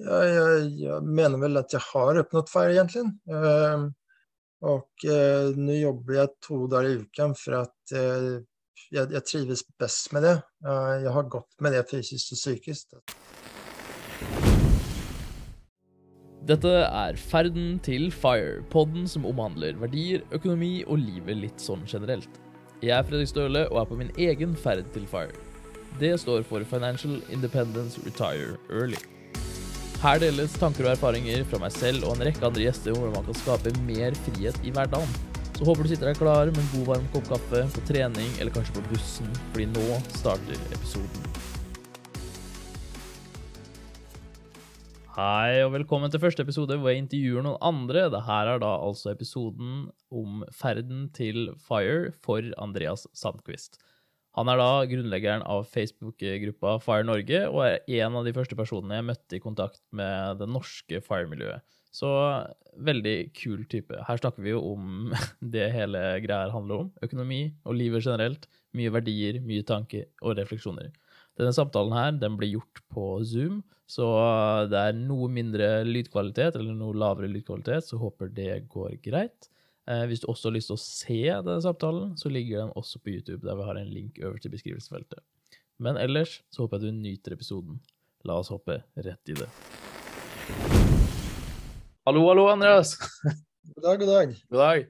jag, jeg, jeg, mener vel at jeg har oppnådd FIRE egentligen. Uh, og uh, nå jobber jeg to dager i uken for at uh, jeg, jeg, trives best med det. jeg har gått med det fysisk og psykisk. Dette er Ferden til Fire, podden som omhandler verdier, økonomi og livet litt sånn generelt. Jeg er Fredrik Støle og er på min egen ferd til Fire. Det står for Financial Independence Retire Early. Her deles tanker og erfaringer fra meg selv og en rekke andre gjester om hvordan man kan skape mer frihet i hverdagen. Så håper du sitter deg klar med en god varm kopp kaffe, på trening eller kanskje på bussen, fordi nå starter episoden. Hei og velkommen til første episode hvor jeg intervjuer noen andre. Dette er da altså episoden om ferden til Fire for Andreas Sandquist. Han er da grunnleggeren av Facebook-gruppa Fire Norge og er en av de første personene jeg møtte i kontakt med det norske Fire-miljøet. Så veldig kul type. Her snakker vi jo om det hele greia handler om. Økonomi og livet generelt. Mye verdier, mye tanker og refleksjoner. Denne samtalen her, den blir gjort på Zoom, så det er noe mindre lydkvalitet, eller noe lavere lydkvalitet, så håper det går greit. Eh, hvis du også har lyst til å se denne samtalen, så ligger den også på YouTube, der vi har en link øverst i beskrivelsesfeltet. Men ellers så håper jeg du nyter episoden. La oss hoppe rett i det. Hallo, hallo, Andreas. God dag, god dag. God dag.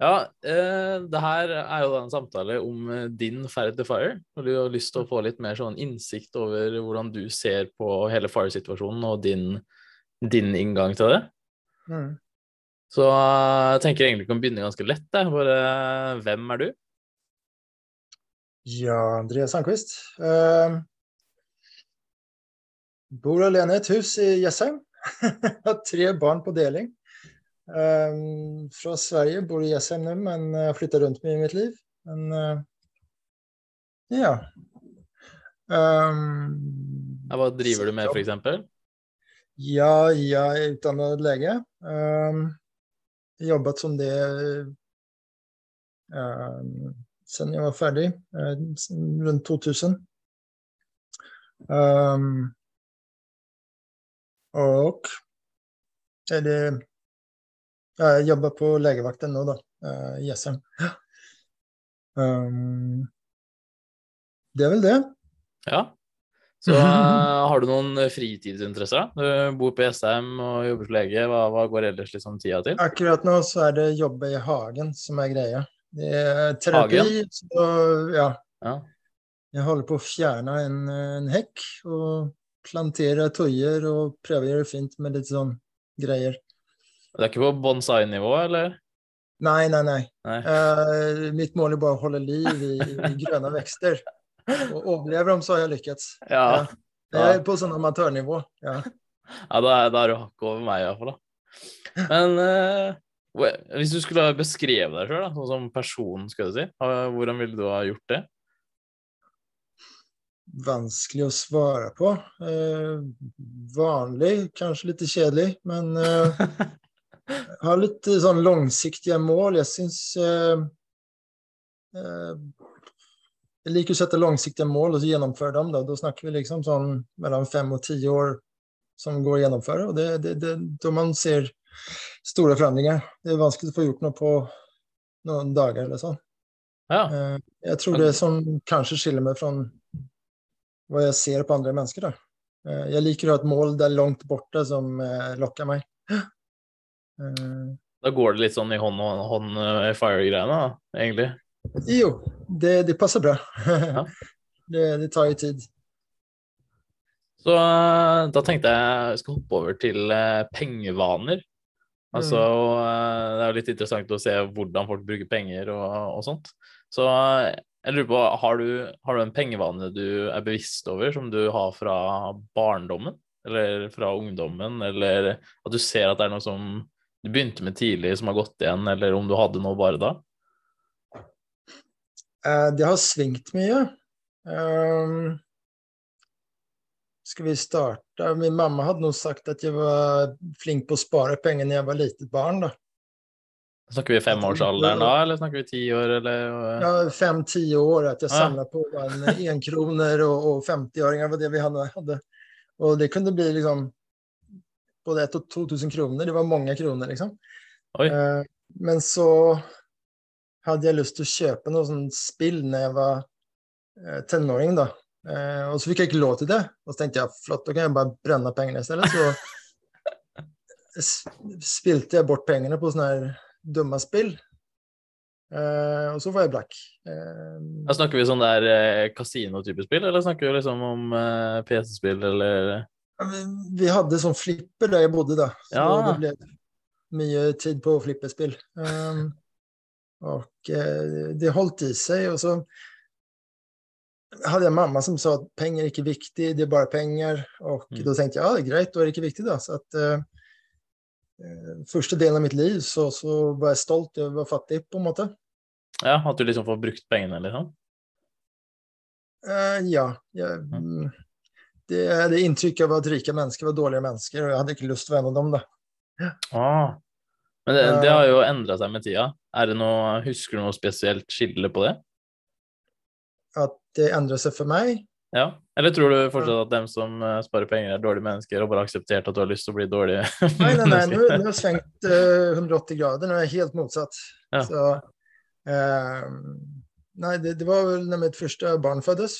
Ja, eh, det her er jo en samtale om eh, din ferd til Fire. Og du har lyst til å få litt mer sånn innsikt over hvordan du ser på hele Fire-situasjonen og din, din, inngang til det. Mm. Så eh, jeg tenker egentlig vi kan begynne ganske lett. Der. Bare, hvem er du? Ja, Andreas Sandquist. Uh, bor alene i et hus i Jessheim. Har tre barn på deling. Uh, fra Sverige, bor i Jessheim nå, men har flytta rundt mye i mitt liv. Men uh, ja. Hva driver du med, f.eks.? Ja, jeg er utdannet lege. Um, jobbet som det uh, sen jeg var ferdig, uh, rundt 2000. Um, og er det jeg jobber på legevakten nå, da. I SM. Um, det er vel det. Ja. Så uh, har du noen fritidsinteresser? Du bor på Jessheim og jobber som lege. Hva, hva, går ellers liksom tida til? Akkurat nå så er det jobbe i hagen som er greia. Det er terapi. Så, ja. ja. Jeg holder på å fjerne en, en hekk og plantere tøyer og prøve å gjøre det fint med litt sånn greier. Det er ikke på bonsai-nivå, eller? Nei, nei, nei. nei. Uh, mitt mål er bare å holde liv i, i grønne vekster. Og overlever dem, så har jeg lykkes. Ja. ja. Jeg er på sånn amatørnivå. Ja, ja da, er, da er du hakket over meg, iallfall. Men uh, hvis du skulle beskrevet deg sjøl sånn som person, skal du si, hvordan ville du ha gjort det? vanskelig å svare på. Uh, vanlig, kanskje litt kjedelig, men uh, har litt sånn langsiktige mål. Jeg syns Jeg liker å sette langsiktige mål og gjennomføre dem. Da, da snakker vi liksom sånn mellom fem og ti år som går å gjennomføre. Og det, det, da man ser store forandringer. Det er vanskelig å få gjort noe på noen dager eller sånn. Ja. Eh, jeg tror det som kanskje skiller meg fra hva jeg ser på andre mennesker. Da. Eh, jeg liker å ha et mål der langt borte som eh, lokker meg. Da går det litt sånn i hånd og hånd fire-greiene, egentlig? Jo, det, det passer bra. Ja. det, det, tar jo tid. Så eh, da tenkte jeg jeg skal hoppe over til eh, pengevaner. Altså, mm. Det er jo litt interessant å se hvordan folk bruker penger og, og sånt. Så jeg lurer på, har du, har du en pengevane du er bevisst over, som du har fra barndommen? Eller fra ungdommen? Eller at du ser at det er noe som du begynte med tidlig, som har gått igjen, eller om du hadde noe bare da? Uh, det har svingt mye. Um, skal vi starte Min mamma hadde nok sagt at jeg var flink på å spare penger når jeg var lite barn. da. Snakker vi femårsalderen da, eller snakker vi ti år? Eller? Ja, fem-ti år. At jeg ja. samla på en enkroner og, og 50-øringer var det vi hadde. Og det kunne bli liksom både 1 og 2000 kroner. Det var mange kroner, liksom. Oi. Eh, men så hadde jeg lyst til å kjøpe noe sånn spill når jeg var eh, tenåring, da. Eh, og så fikk jeg ikke lov til det. Og så tenkte jeg flott, da kan jeg bare brenne pengene i stedet. Så spilte jeg bort pengene på sånne her dumme spill. Eh, og så var jeg black. Eh, Da snakker vi sånn der eh, kasino-type spill, eller snakker vi liksom om eh, PC-spill, eller Vi hadde sånn flipper der jeg bodde, da. Så Ja. det ble mye tid på flipperspill. Um, og eh, det holdt i seg. Og så hadde jeg mamma som sa at penger er ikke viktig, det er bare penger. Og Mm. da tenkte jeg ja, det er greit, da er det ikke viktig, da. Så at eh, eh, Første delen av mitt liv så, så var jeg stolt over å være fattig, på en måte. Ja, at du liksom får brukt pengene, liksom? Eh, ja. Jeg, mm, det er det inntrykket av at rike mennesker var dårlige mennesker, og jeg hadde ikke lyst til å være en av dem, da. Ah. Men det, det har jo endra seg med tida. Er det noe, Husker du noe spesielt skille på det? At det endrer seg for meg. Ja? Eller tror du fortsatt at dem som eh, sparer penger, er dårlige mennesker, og bare har akseptert at du har lyst til å bli dårlige Nei, nei, nei, nå, nå har jeg svengt eh, 180 grader. Nå er jeg helt motsatt. Ja. Så, eh, nei, det, det var vel når mitt første barn fødtes.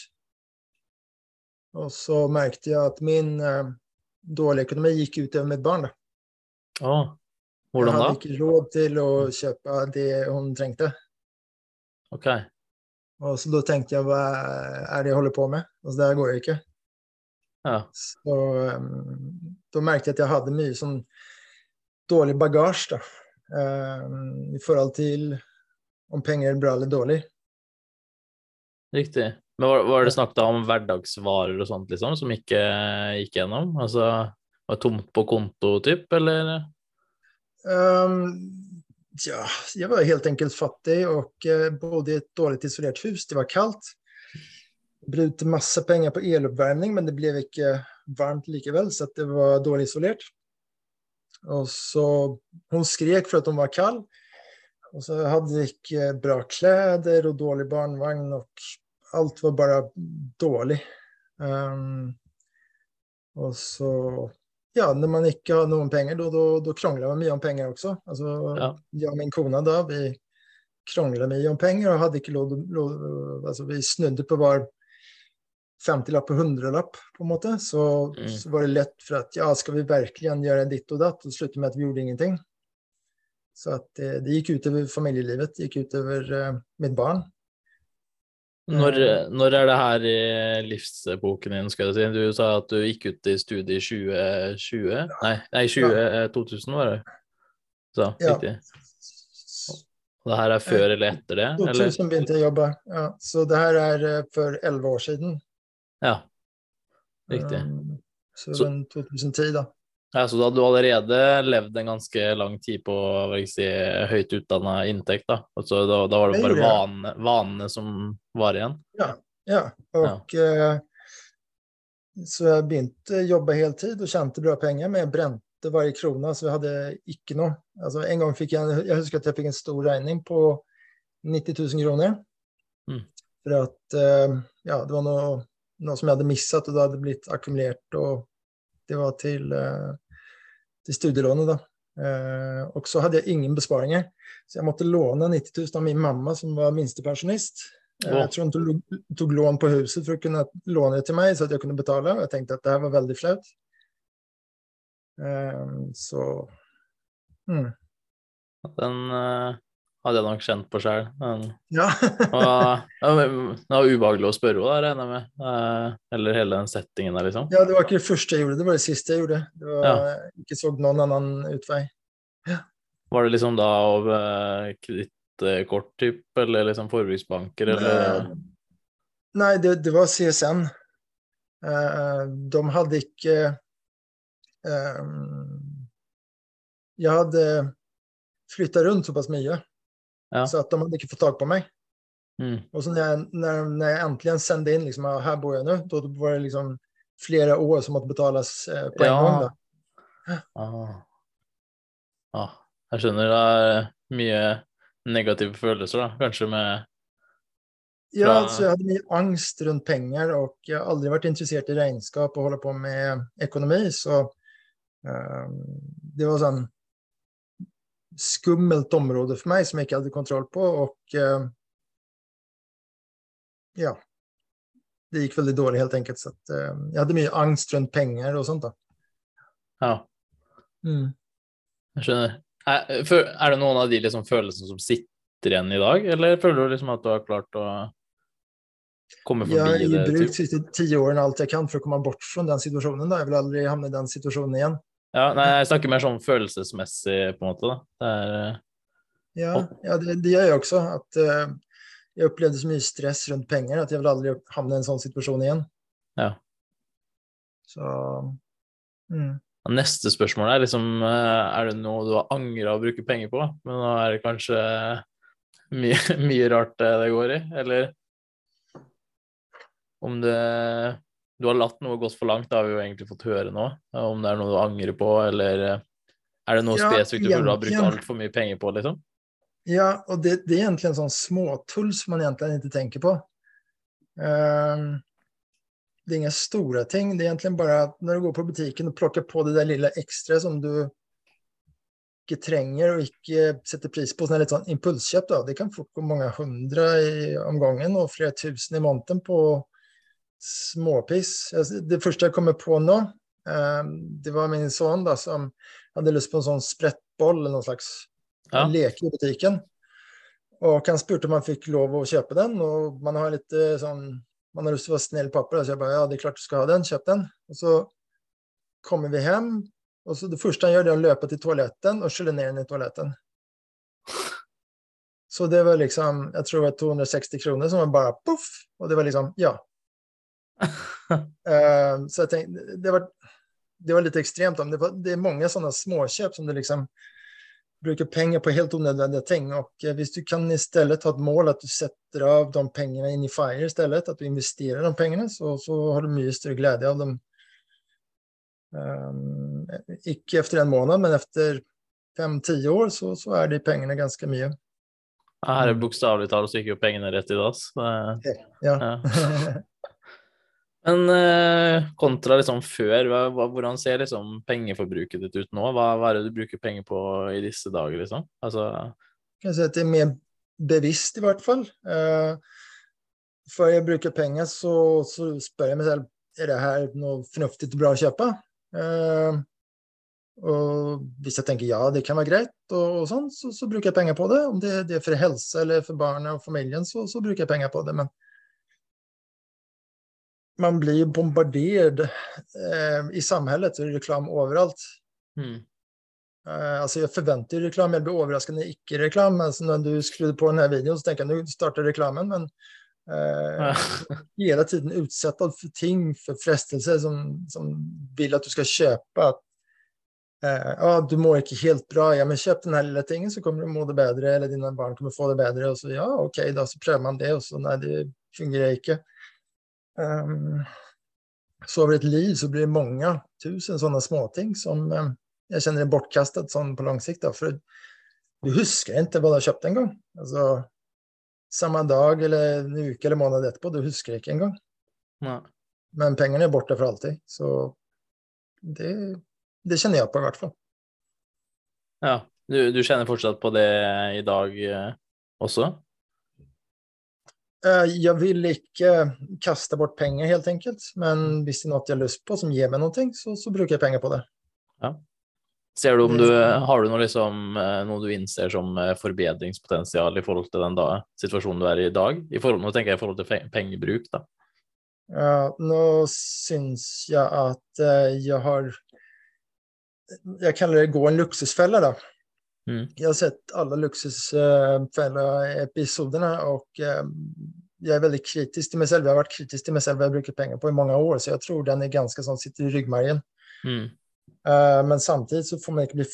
Og så merket jeg at min eh, dårlige økonomi gikk ut over mitt barn. Da. Å, hvordan da? hadde ikke råd til å kjøpe det hun trengte. Ok. Og så da tenkte jeg hva er det jeg holder på med? Altså, det her går jo ikke. Ja. Så um, da merket jeg at jeg hadde mye sånn dårlig bagasje da. Um, i forhold til om penger er bra eller dårlig. Riktig. Men var, var det snakk da om hverdagsvarer og sånt, liksom, som ikke gikk gjennom? Altså var det tomt på konto, typ, eller? Um, ja, jeg var helt enkelt fattig og uh, bodde i et dårlig isolert hus. Det var kaldt. Brukte masse penger på eloppvarming, men det ble ikke varmt likevel, så det var dårlig isolert. Og så Hun skrek for at hun var kald. Og så hadde jeg ikke bra klær og dårlig barnevogn, og alt var bare dårlig. Um, og så Ja, når man ikke har noen penger, da, krangler man mye om penger også. Altså, Ja. Jeg og min kone da, vi krangla mye om penger og hadde ikke lov, lov altså, Vi snudde på hver 50-lapp og 100-lapp, på en måte. Så, Mm. så var det lett for at ja, skal vi virkelig gjøre ditt og datt? Og slutte med at vi gjorde ingenting. Så at det, det gikk utover familielivet, det gikk utover uh, mitt barn. Når, når er det her i livsepoken din, skal jeg si? Du sa at du gikk ut i studiet i 2020? Nei, nei 20, eh, 2000 var det. Så, riktig. Og det her er før eller etter det? Eller? 2000 begynte jeg å jobbe. Ja, så det her er eh, for 11 år siden. Ja, riktig. Um, så, Så- den 2010, da. Ja, så da hadde du allerede levd en ganske lang tid på si, høyt utdanna inntekt, da. Altså, da, da var det bare vanene, vanene som var igjen? Ja, og ja. Så jeg begynte å jobbe heltid og tjente bra penger, men jeg brente hver krone, så jeg hadde ikke noe. Altså, en gang fikk jeg, jeg husker at jeg fikk en stor regning på 90 000 kroner. Mm. For at eh, ja, det var noe, noe som jeg hadde mistet, og det hadde blitt akkumulert. og det var til, eh, til studielånet, da. Eh, og så hadde jeg ingen besparinger, så jeg måtte låne 90 000 av min mamma, som var minstepensjonist. Eh, Jeg tror hun tok, tok lån på huset for å kunne låne det til meg, så at jeg kunne betale. Og jeg tenkte at det her var veldig flaut. Eh, så mm. Den eh, hadde jeg nok kjent på sjøl. Ja. Det var ubehagelig å spørre henne, regner jeg med. Eh, Eller hele den settingen der, liksom. ja, det var ikke det første jeg gjorde, det var det siste jeg gjorde. Det var, Ikke så noen annen utvei. Var det liksom da av eh, kredittkort-type, eller liksom forbruksbanker, eller Nei, det, det var CSN. Eh, de hadde ikke Jeg hadde flytta rundt såpass mye, Ja. så at de hadde ikke fått tak på meg. mm. Og så når jeg, når, når jeg endelig sendte inn liksom, her bor jeg nå, da var det liksom flere år som måtte betales eh, på en Ja. gang. Da. Ah. ah. Jeg skjønner det er mye negative følelser, da. Kanskje med Ja, altså, jeg hadde mye angst rundt penger, og jeg har aldri vært interessert i regnskap og holde på med økonomi. Så Um, det var sånn skummelt område for meg som jeg ikke hadde kontroll på. Og eh, ja. Det gikk veldig dårlig, helt enkelt. Så at, eh, jeg hadde mye angst rundt penger og sånt. da. Ja. Mm. Jeg skjønner. Er, er, det noen av de liksom, følelsene som sitter igjen i dag, eller føler du liksom at du har klart å komme forbi det? Jeg har brukt de siste ti årene alt jeg kan for å komme bort fra den situasjonen. Da. Jeg vil aldri havne i den situasjonen igjen. Ja, nei, jeg snakker mer sånn følelsesmessig, på en måte. da. Det er, eh, ja, ja det, det, gjør jeg også. At uh, jeg opplevde så mye stress rundt penger at jeg vil aldri havne i en sånn situasjon igjen. Ja. Så mm. Neste spørsmål er liksom eh, Er det noe du har angra å bruke penger på? Men nå er det kanskje mye, mye rart det går i, eller om det du har latt noe gått for langt, det har vi jo egentlig fått høre nå. Om det er noe du angrer på, eller eh, er det noe ja, spesifikt du burde ha brukt altfor mye penger på, liksom? Ja, og det, det er egentlig en sånn småtull som man egentlig ikke tenker på. Um, det er ingen store ting. Det er egentlig bare at når du går på butikken og plukker på det der lille ekstra som du ikke trenger og ikke setter pris på, sånn litt sånn impulskjøp, da. det kan fort gå mange hundre i, om gangen og flere tusen i måneden på småpiss. Det første jeg kommer på nå, ehm, det var min sønn da, som hadde lyst på en sånn sprettboll eller noen slags ja. leke i butikken. Og han spurte om han fikk lov å kjøpe den, og man har litt eh, sånn man har lyst til å være snill pappa, så jeg bare ja, det er klart du skal ha den, kjøp den. Og så kommer vi hjem, og så det første han gjør, det er å løpe til toaletten og skylle ned den i toaletten. Så det var liksom, jeg tror det var 260 kroner som var bare poff, og det var liksom, ja, uh, så jeg tenkte, det var, det var litt ekstremt. Det, var, det er mange sånne småköp som du liksom bruker penger på helt unødvendige ting. Og uh, du kan i stedet ha et mål at du sätter av de pengarna in i Fire i stedet, at du investerer de pengarna, så, så har du mye større glädje av dem. Um, ikke efter en måned, men efter fem-ti år så, så, er de pengene ganske mye. Her er bokstavelig talt så gikk jo pengene rett i dass. Ja. ja. Men eh, kontra liksom før, hva, hvordan ser liksom pengeforbruket ditt ut nå? Hva, hva, er det du bruker penger på i disse dager, liksom? Altså Jeg si at det er mer bevisst, i hvert fall. Uh, før jeg bruker penger, så, så, spør jeg meg selv er det her noe fornuftig og bra å kjøpe. Uh, og hvis jeg tenker ja, det kan være greit, og, og sånn, så, så, bruker jeg penger på det. Om det, det, er for helse eller for barna og familien, så, så bruker jeg penger på det. Men man blir bombardert eh, i samhället så är det reklam överallt. Mm. Eh, alltså jag förväntar reklam, jag blir överraskad när icke-reklam. Alltså när du skrudde på den här videon så tänker jag nu startar reklamen, men eh, hela tiden utsatt för ting, för frestelser som, som vill att du ska köpa. Eh, ja, du mår ikke helt bra, ja, men kjøp den här lilla tingen så kommer du må det bedre, eller dina barn kommer få det bedre, og så ja, okej, okay, då så prøver man det, og så nei, det fungerer ikke. Um, så över et liv så blir det mange tusen sånne småting som um, jeg kjenner er bortkastet sånn på lang sikt. Da, for du husker ikke hva du har kjøpt engang. Altså, samme dag eller en uke eller måned etterpå, du husker ikke engang. Men pengene er borte for alltid. Så det, det kjenner jeg på, i hvert fall. Ja. Du, du kjenner fortsatt på det i dag eh, også? Eh, jeg vil ikke kaste bort penger, helt enkelt. Men hvis det er noe jeg har lyst på som gir meg noe, så, så bruker jeg penger på det. Ja. Ser du om du, Har du noe, liksom, eh, noe du innser som eh, forbedringspotensial i forhold til den da, situasjonen du er i i dag? I forhold, nå tenker jeg i forhold til pengebruk, da. Ja, nå syns jeg at jeg har Jeg kaller det gå en luksusfelle, da. Mm. Jag har sett alla Luxusfälla-episoderna och eh, jag är väldigt kritisk till mig själv. Jag har varit kritisk till mig själv vad jag brukar pengar på i många år, så jag tror den är ganska som sitter i ryggmärgen. Mm. Uh, men samtidigt så får man ikke bli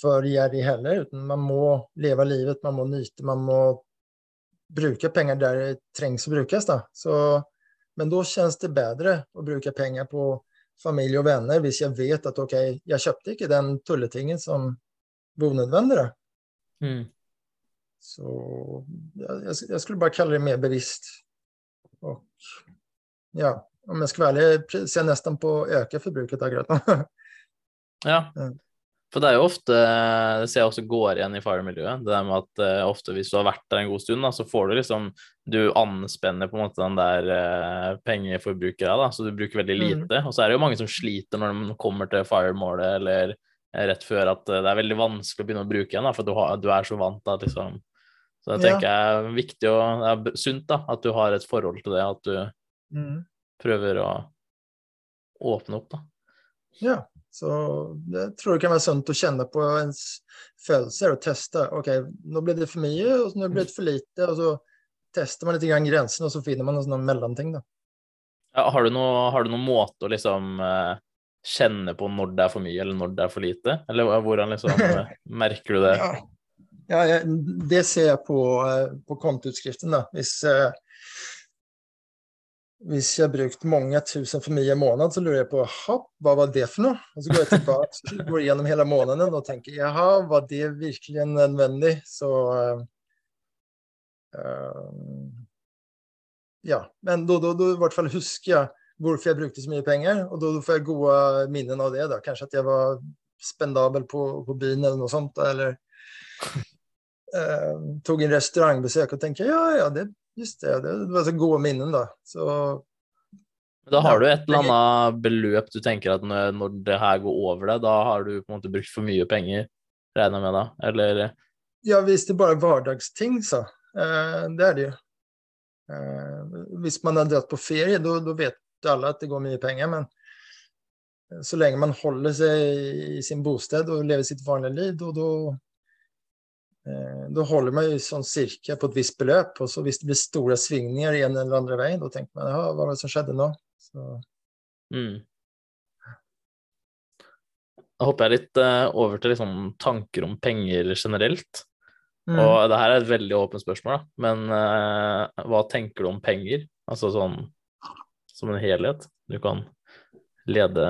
for gjerrig heller, utan man må leve livet, man må nyte, man må bruke penger der det trengs å brukes. Da. Så, men da kjennes det bedre å bruke penger på familie og vänner, hvis jeg vet at ok, jeg kjøpte ikke den tulletingen som var unødvendig. Mm. Så jeg, jeg, skulle bare kalle det mer bevisst. Og ja, om jeg skal være ærlig, ser jeg nesten på å øke forbruket akkurat nå. Ja. For det er jo ofte Det ser jeg også går igjen i FIRE-miljøet. Det der med at uh, ofte hvis du har vært der en god stund, da, så får du liksom Du anspenner på en måte den der uh, pengeforbruket da, så du bruker veldig Mm. lite. Og så er det jo mange som sliter når de kommer til FIRE-målet eller rett før at uh, det er veldig vanskelig å begynne å bruke igjen, da, for du, har, du er så vant da, liksom. Så jeg Ja. tenker det er viktig og det er sunt da, at du har et forhold til det, at du Mm. prøver å åpne opp, da. Ja, så det tror jeg kan være sunt å kjenne på ens følelser og teste. Ok, nå ble det for mye, og nå ble det for lite, og så tester man litt grann grensen, og så finner man en sånn mellomting. da. Ja, har, du noe, har du noen måte å liksom eh, kjenne på når det er for mye, eller når det er for lite? Eller hvordan liksom merker du det? Ja, ja jeg, det ser jeg på, eh, på kontoutskriften. da. Hvis, eh, hvis jeg har brukt mange tusen for mye i måneden, så lurer jeg på Hopp, hva var det for noe? Og så går jeg tilbake går gjennom hele måneden og tenker jaha, var det virkelig nødvendig? Så eh, eh, Ja. Men da, da, da i hvert fall husker jeg hvorfor jeg brukte så mye penger, og da får jeg gode minnen av det. da. Kanskje at jeg var spendabel på, på byen eller noe sånt. Eller eh, tok en restaurantbesøk og tenkte ja, ja, det, just det, det, det var så gode minnen, da. Så Da har du et eller annet beløp du tenker at når, det her går over deg, da har du på en måte brukt for mye penger, regner jeg med da? Eller ja, hvis det bare er hverdagsting, så. Eh, det er det jo. Eh, hvis man har dratt på ferie, da da vet alle at det går mye penger, men så lenge man holder seg i sin bosted og lever sitt vanlige liv, da, da, eh, da holder man jo sånn cirka på et visst beløp. Og så hvis det blir store svingninger i en eller andre veien, da tenker man ja, hva var det som skjedde nå? Så, mm. Da hopper jeg litt uh, over til liksom tanker om penger generelt. mm. Og det her er et veldig åpent spørsmål, da. Men uh, hva tenker du om penger? Altså sånn som en helhet. Du kan lede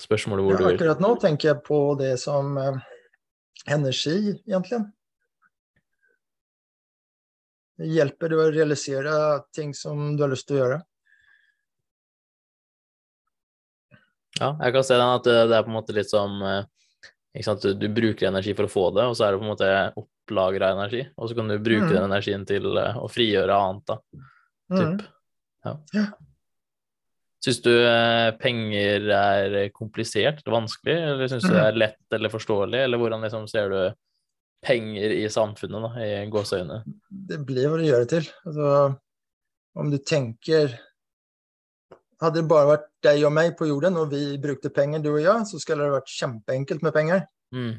spørsmålet hvor ja, du vil. akkurat nå tenker jeg på det som eh, energi, egentlig. Hjelper det å realisere ting som du har lyst til å gjøre. Ja, jeg kan se den at det, det er på en måte litt som eh? Du, du bruker energi for å få det, og så er det på en måte opplagra energi. Og så kan du bruke Mm. den energien til eh, å frigjøre annet, da. Mm. Typ. Ja. Ja. Syns du eh, penger er komplisert eller vanskelig, eller syns du det er lett eller forståelig, eller hvordan liksom ser du penger i samfunnet, da, i gåseøyne? Det blir hva du gjør det til. Altså, om du tenker Hadde det bare vært deg og meg på jorden, og vi brukte penger, du og jeg, så skulle det vært kjempeenkelt med penger. Mm.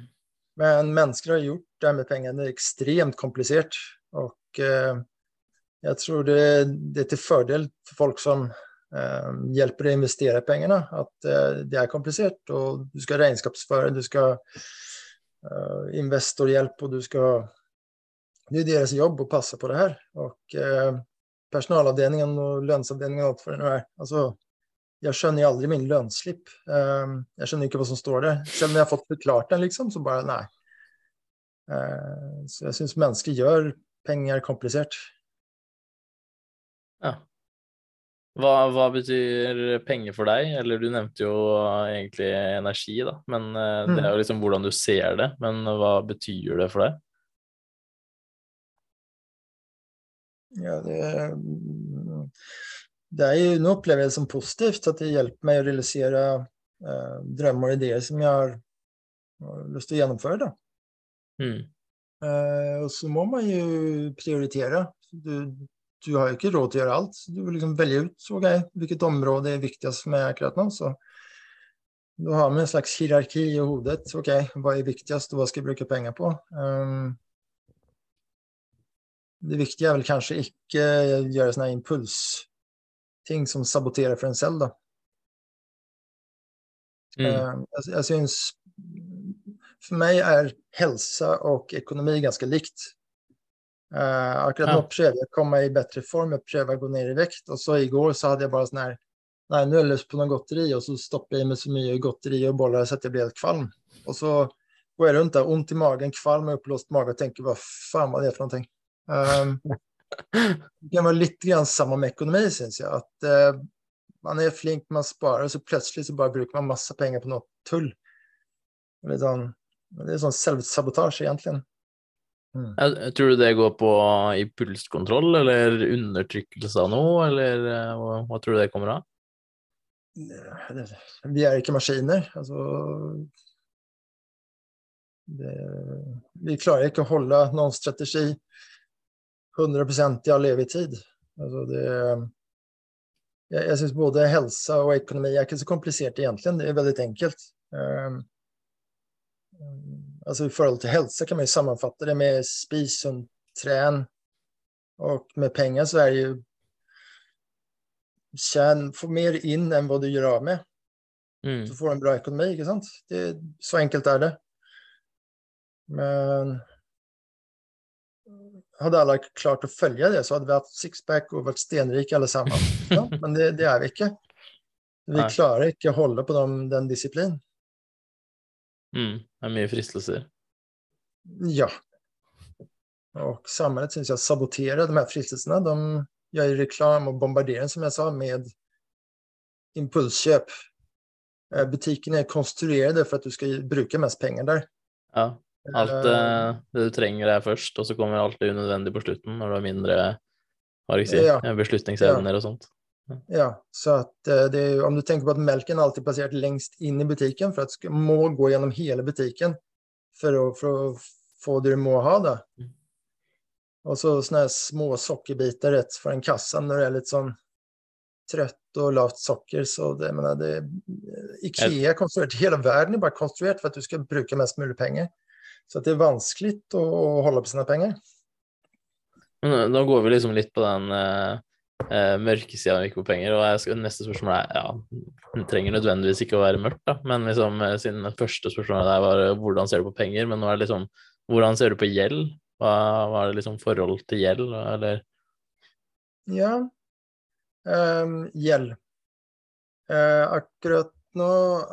Men mennesker har gjort det med pengene ekstremt komplisert. Og eh, jeg tror det, det er til fordel for folk som eh, hjälper å investere pengene. At eh, det er komplisert, og du skal regnskapsføre, du ska eh, investorhjälp og du skal Det er deres jobb å passe på det her. Og eh, og lønnsavdelingen og alt for det nu Altså, jeg skjønner aldri min lønnsslipp. Um, jeg skjønner ikke hva som står der. Selv om jeg har fått forklart den, liksom, så bare nei. Uh, så jeg syns mennesker gjør penger komplisert. Ja. Hva, hva betyr penger for deg? Eller du nevnte jo egentlig energi, da. Men eh, det er jo liksom hvordan du ser det. Men hva betyr det for deg? Ja, det, det er jo Nå opplever jeg det som positivt, at det hjelper meg å realisere uh, drømmer og ideer som jeg har, har lyst til å gjennomføre. Da. Mm. Uh, og så må man jo prioritere. Du, du har jo ikke råd til å gjøre alt. Du vil liksom velge ut okay, hvilket område er viktigst for meg akkurat nå. Så du har med en slags hierarki i hodet. Ok, hva er viktigst, og hva skal jeg bruke penger på? Um, det viktige er vel kanskje ikke å gjøre sånne impulsting som saboterer for en selv, da. Mm. Um, jeg, jeg syns For meg er helse og økonomi ganske likt. Uh, akkurat Ja. nå prøver jeg å komme i bedre form, jeg prøver å gå ned i vekt. Og så i går så hadde jeg bare sånn her Nei, nå har jeg lyst på noe godteri, og så stopper jeg med så mye godteri og boller så at jeg blir helt kvalm. Og så går jeg rundt der, vondt i magen, kvalm og oppblåst mage og tenker hva faen var det for noe? Um, det kan være litt grann samme med økonomi, syns jeg. At uh, man er flink, man sparer, og så plutselig så bare bruker man masse penger på noe tull. Litt sånn, det er sånn selvsabotasje, egentlig. Jeg, tror du det går på impulskontroll eller undertrykkelse av noe, eller eh, hva, hva tror du det kommer av? Vi er ikke maskiner. Altså det, Vi klarer ikke å holde noen strategi 100 i all evig tid. Altså det, jeg jeg syns både helse og økonomi er ikke så komplisert, egentlig. Det er veldig enkelt. Um, alltså i forhold til helse kan man jo sammanfatta det med spis som trän. Og med penger så er det jo Tjen, få mer inn enn hva du gjør av med. Mm. Så får du en bra økonomi, ikke sant? Det, så enkelt er det. Men hadde alle klart å følge det, så hadde vi hatt sixpack og vært stenrike alle sammen. Ja, men det, det, er vi ikke. Vi klarer ikke å holde på dem, den disiplinen. Mm. Det er mye fristelser. Ja. Og samhället syns jeg saboterer de her fristelsene. De gjør reklame reklam bombarderer, som jeg sa med impulskjøp. Butikkene er konstruert for at du skal bruke mest penger der. Ja. Alt Eh, eh, det du trenger er først, og så kommer alt det unødvendige på slutten når du har mindre si, Ja. ja, beslutningsevner og sånt. Ja, så att eh, det är, om du tänker på att mjölken alltid placerat längst in i butiken för att må gå gjennom hela butiken för att, för att få det du må ha då. Mm. Och så sånne små sockerbitar rätt för en kassa när du är lite sån trött och lavt socker. Så det, jag menar, det, Ikea er konstruerat, hela världen är bara konstruerat för att du ska bruka mest mulig pengar. Så att det är vanskligt att, att hålla på sina pengar. Men eh, nå går vi liksom litt på den eh, eh, mørke sida av ikke på penger, og jeg skal, neste spørsmål er ja, det trenger nødvendigvis ikke å være mørkt, da, men liksom eh, siden første spørsmålet der var eh, hvordan ser du på penger, men nå er det liksom hvordan ser du på gjeld? Hva, hva er det liksom forhold til gjeld, eller Ja. Um, gjeld. Uh, akkurat nå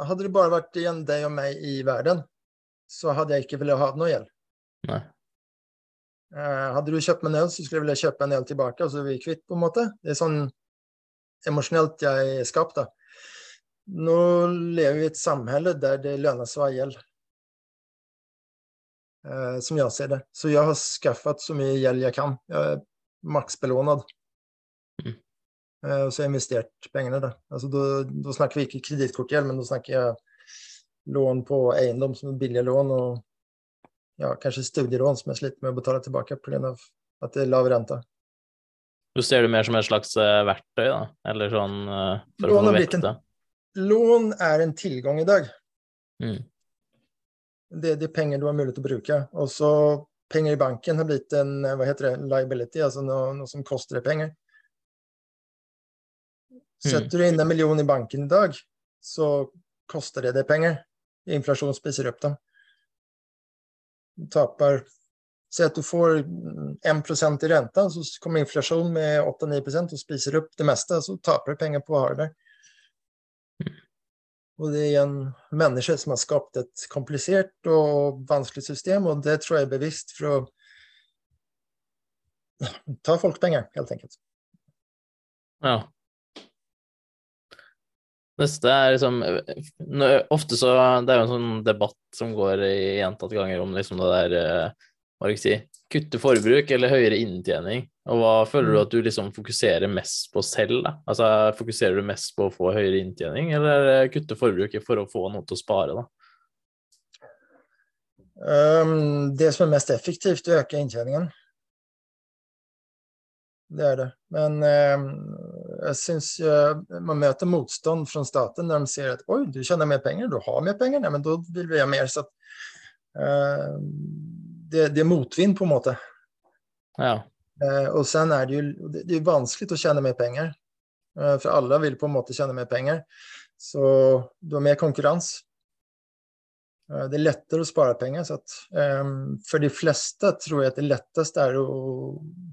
Hadde det bare vært igjen deg og meg i verden, så hadde jeg ikke villet ha noe gjeld. Nei. Eh, hadde du kjøpt meg en øl, så skulle jeg ville kjøpe en øl tilbake, og så er vi kvitt, på en måte. Det er sånn emosjonelt jeg er skapt, da. Nå lever vi i et samfunn der det lønner seg å ha gjeld. Eh, som jeg ser det. Så jeg har skaffet så mye gjeld jeg kan. Jeg er maksbelånad. Mm. Eh, og så har jeg investert pengene da. Altså, da snakker vi ikke kredittkortgjeld, men da snakker jeg lån på eiendom som er billige lån, og ja, kanskje studielån som jeg sliter med å betale tilbake pga. at det er lav rente. Du ser det mer som et slags eh, verktøy, da, eller sånn eh, for å Lån få har blitt Lån er en tilgang i dag. Mm. Det, det er penger du har mulighet til å bruke. Og så penger i banken har blitt en eh, hva heter det, liability, altså noe, noe som koster deg penger. Setter du inn en million i banken i dag, så koster det deg penger. Inflasjon spiser opp dem. Taper Si at du får mm, 1% i rente, så kommer inflasjon med 8-9% og spiser opp det meste, så taper du penger på å ha det der. Og det er en menneske som har skapt et komplisert og vanskelig system, og det tror jeg er bevisst for å ta folk penger, helt enkelt. Ja. Neste er liksom Ofte så Det er jo en sånn debatt som går i gjentatte ganger om liksom det der eh, Hva skal jeg si Kutte forbruk eller høyere inntjening. Og hva føler du Mm. at du liksom fokuserer mest på selv, da? Altså fokuserer du mest på å få høyere inntjening, eller eh, kutte forbruket for å få noe til å spare, da? Um, det som er mest effektivt, øker inntjeningen. Det er det. Men um, jeg syns man møter motstand fra staten når de ser at oi, du tjener mer penger, du har mer penger, nei, men da vil vi ha mer. Så at, uh, det, det er motvind, på en måte. Ja. Uh, og sen er det jo det, det er vanskelig å tjene mer penger. Uh, for alle vil på en måte tjene mer penger. Så du har mer konkurranse. Eh, det er lettere å spare penger. Så at, um, for de fleste tror jeg at det letteste er å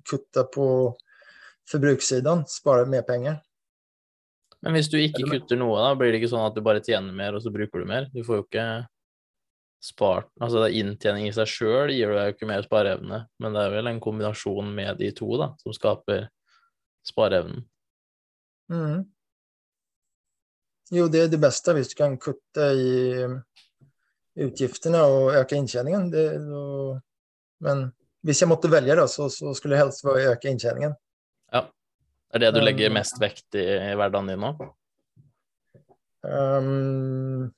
kutte på forbrukssiden. sparer mer penger. Men hvis du ikke kutter noe, da blir det ikke sånn at du bare tjener mer, og så bruker du mer? Du får jo ikke spart Altså det er inntjening i seg sjøl gir deg jo ikke mer spareevne, men det er vel en kombinasjon med de to da, som skaper spareevnen. Mm. Jo, det er det beste hvis du kan kutte i utgiftene og øke inntjeningen. Det, og, men hvis jeg måtte velge, da, så, så skulle jeg helst øke inntjeningen. Er det du legger mest vekt i, i hverdagen din nå? Um,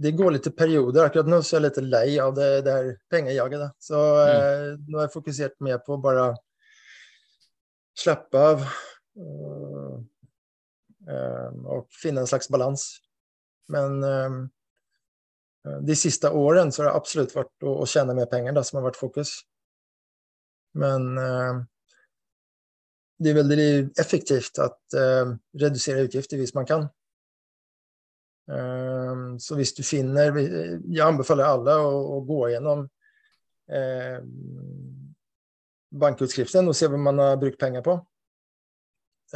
det går litt i perioder. Akkurat nå så er jeg litt lei av det, det her pengejaget. Da. Så eh, nå har jeg fokusert mer på å bare slappe av uh, um, og finne en slags balans. Men um, de siste årene så har det absolutt vært å, å tjene mer penger da, som har vært fokus. Men um, det er veldig effektivt å um, redusere utgifter hvis man kan. Um, så hvis du finner Jeg anbefaler alle å, å gå gjennom eh, bankutskriften og se hva man har brukt penger på.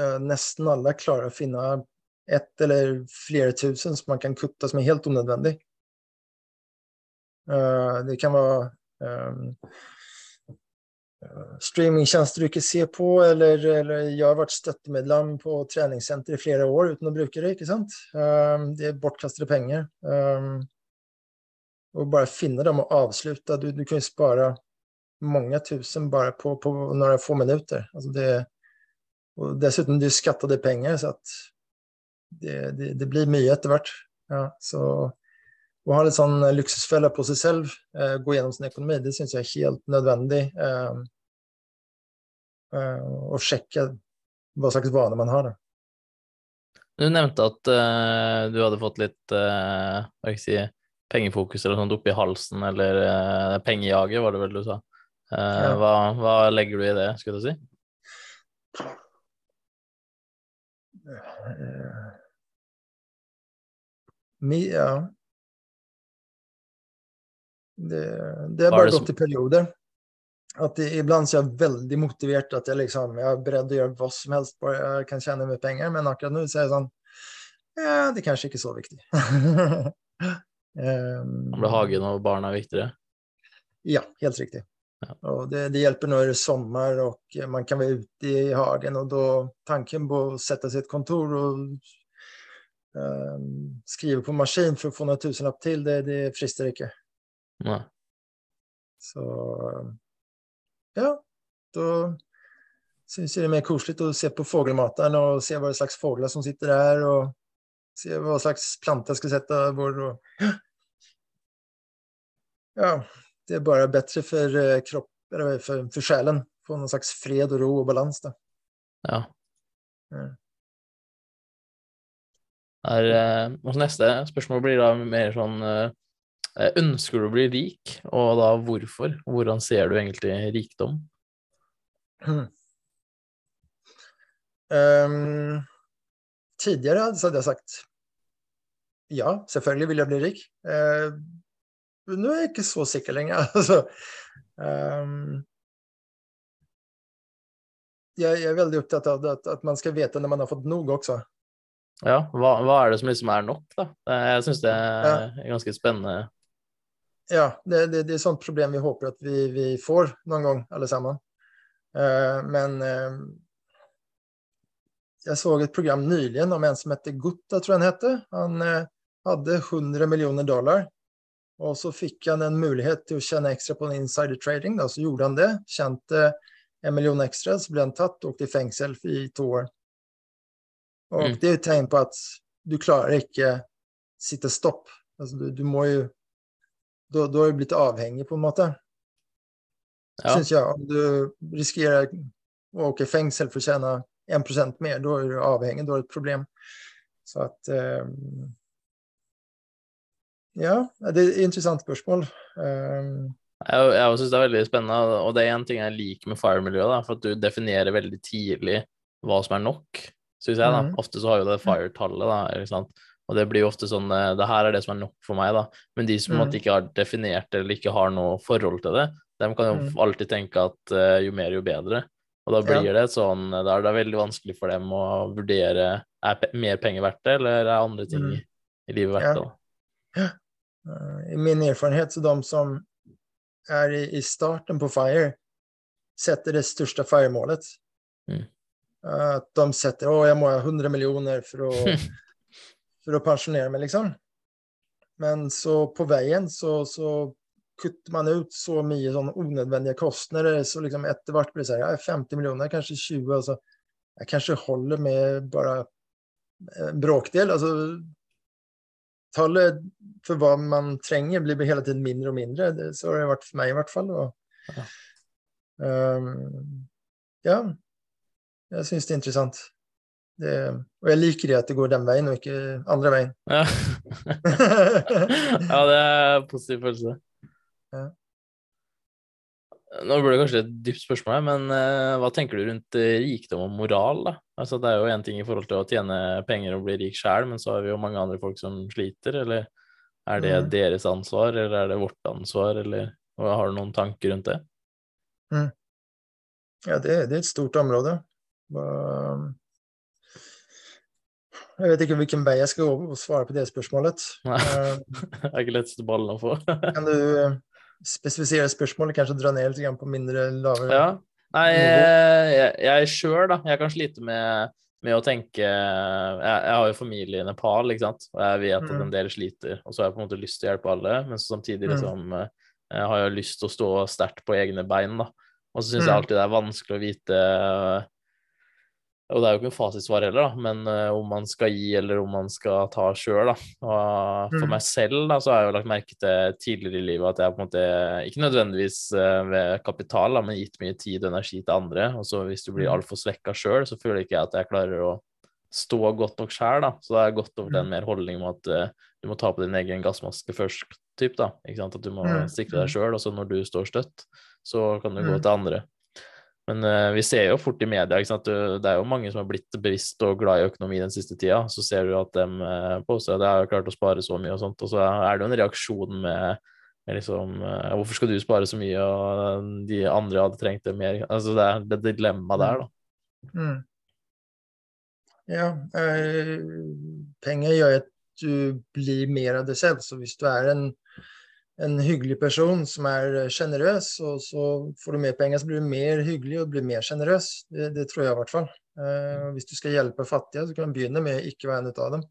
Eh, nesten alle klarer å finne ett eller flere tusen som man kan kutte som er helt unødvendig. Eh, det kan være streamingtjenester du ikke ser på, eller, eller jeg har vært støttemedlem på treningssenter i flere år uten å bruke det. ikke sant? Um, det er bortkastede penger. Um, og bare finne dem og avslutte. Du, du kan jo spare mange tusen bare på, på noen få minutter. Altså det, og dessuten det er skattede penger, så det, det, det blir mye etter hvert. Ja, så å ha litt sånn luksusfelle på seg selv, eh, gå gjennom sin økonomi, det syns jeg er helt nødvendig. Eh, eh, og sjekke hva slags vaner man har. Du nevnte at eh, du hadde fått litt eh, hva skal jeg si, pengefokus eller sånt oppi halsen, eller eh, pengejaget, var det vel du sa. Eh, Ja. hva, hva legger du i det, skulle du si? Eh, mi- ja. Det, det er bare gått i perioder. At det, ibland så er jeg veldig motivert at jeg liksom, jag är beredd å gjøre hva som helst bare jeg kan tjene mer penger. Men akkurat nå så er jeg sånn Ja, det er kanskje ikke så viktig. um, det hagen og barna er viktigere? Ja, helt riktig. Ja. Og det, det hjelper når det er sommar og man kan være ute i hagen og da tanken på å sette seg i et kontor og um, skrive på maskin for å få noen tusenlapp til, det, det frister ikke. Nei. Så ja, da syns jeg det er mer koselig å se på fågelmataren og se hva slags fugler som sitter der, og se hva slags planter jeg skal sette hvor. Og... Ja, det er bare bättre for eh, kropp, eller for, for sjelen. Få noen slags fred og ro og balans. da. Ja. Ja. Er, eh, neste spørsmål blir da mer sånn eh, Ønsker du å bli rik, og da hvorfor? Hvordan ser du egentlig rikdom? Hmm. Um, tidligere hadde jeg sagt ja, selvfølgelig vil jeg bli rik. Uh, nå er jeg ikke så sikker lenger. Altså, um, jeg, er veldig opptatt av at, at man skal vite når man har fått nok også. Ja, hva, hva er det som liksom er nok, da? Eh, Jeg syns det er ganske spennende. Ja, det, det, det er et sånt problem vi håper at vi, vi får noen gang, alle sammen. Uh, men uh, jeg så et program nylig om en som heter Gutta, tror jeg han heter. Han uh, hadde 100 millioner dollar, og så fikk han en mulighet til å tjene ekstra på en insider trading. Da, så gjorde han det, tjente en million ekstra, så ble han tatt og åkte i fengsel i to år. Og Mm. det er et tegn på at du klarer ikke sitte stopp. Altså, du, du må jo da, da er du blitt avhengig, på en måte. Ja, Syns jeg. Om du risikerer å åke i fengsel for å tjene 1% mer, da er du avhengig. Da er det et problem. Så at eh, Ja, det er et interessant spørsmål. Eh, jeg, jeg syns det er veldig spennende, og det er en ting jeg liker med FIRE-miljøet, for at du definerer veldig tidlig hva som er nok, syns jeg. da. Mhm. Ofte så har jo det FIRE-tallet, da. Og det blir jo ofte sånn eh, Det her er det som er nok for meg, da. Men de som måte ikke har definert det, eller ikke har noe forhold til det, de kan jo mm. alltid tenke at uh, jo mer, jo bedre. Og da blir det sånn Da er det veldig vanskelig for dem å vurdere er pe mer penger verdt det, eller er andre ting mm. i, livet verdt det. eh, I min erfarenhet, så de som er i, i starten på FIRE, setter det største FIRE-målet. Mm. At de setter å, jeg må ha 100 millioner for å, for å pensjonere meg, liksom. men så på veien så, så kutter man ut så mye sånn unødvendige kostnader, så liksom etter hvert blir det sånn, ja, 50 millioner, kanskje 20, altså, jeg kanskje holder med bare en bråkdel, altså tallet for hva man trenger blir hele tiden mindre og mindre, det, så har det vært for meg i hvert fall. Og, Ja. um, ja, jeg synes det er interessant. Det, og jeg liker det at det går den veien, og ikke andre veien. Ja. ja, det er en positiv følelse. Ja. Nå blir det kanskje et dypt spørsmål, her, men uh, hva tenker du rundt eh, rikdom og moral? da? Altså, det er jo én ting i forhold til å tjene penger og bli rik sjæl, men så har vi jo mange andre folk som sliter. Eller er det Mm. deres ansvar, eller er det vårt ansvar, eller har du noen tanker rundt det? Ja, det, det er et stort område. Hva- Jeg vet ikke hvilken vei jeg skal gå og svare på det spørsmålet. Nei. Eh, Det er ikke letteste ballen å få. Kan du eh, spesifisere spørsmålet, kanskje dra ned litt på mindre lavere Ja. Nei, Nivå. jeg, jeg sjøl, da. Jeg kan slite med, med å tenke jeg, jeg har jo familie i Nepal, ikke sant, og jeg vet at Mm. en del sliter. Og så har jeg på en måte lyst til å hjelpe alle, men samtidig Mm. liksom eh, jeg har jeg lyst til å stå sterkt på egne bein, da. Og så syns jeg Mm. alltid det er vanskelig å vite eh, Og det er jo ikke en fasitsvar heller, da, men uh, om man skal gi eller om man skal ta sjøl, da. Og for Mm. meg selv, da, så har jeg jo lagt merke til tidligere i livet at jeg på en måte ikke nødvendigvis uh, ved kapital, da, men gitt mye tid og energi til andre. Og så hvis du blir Mm. altfor svekka sjøl, så føler ikke jeg at jeg klarer å stå godt nok sjøl, da. Så da har jeg gått over til en Mm. mer holdning om at uh, du må ta på din egen gassmaske først, typ, da. Ikke sant? At du må Mm. sikre deg sjøl, og så når du står støtt, så kan du gå Mm. til andre. Men uh, vi ser jo fort i media ikke sant? Det er jo mange som har blitt bevisst og glad i økonomi den siste tida. Så ser du at de uh, påstår at de har klart å spare så mye og sånt, og så er det jo en reaksjon med, med liksom uh, Hvorfor skal du spare så mye, og de andre hadde trengt det mer? Altså det er det dilemmaet der, da. Mm. Ja, eh, penger gjør at du blir mer av deg selv. Så hvis du er en, en hyggelig person som er sjenerøs, og så får du mer penger, så blir du mer hyggelig og blir mer sjenerøs. Det, det tror jeg i hvert fall. Eh, hvis du skal hjelpe fattige, så kan du begynne med å ikke være en av dem.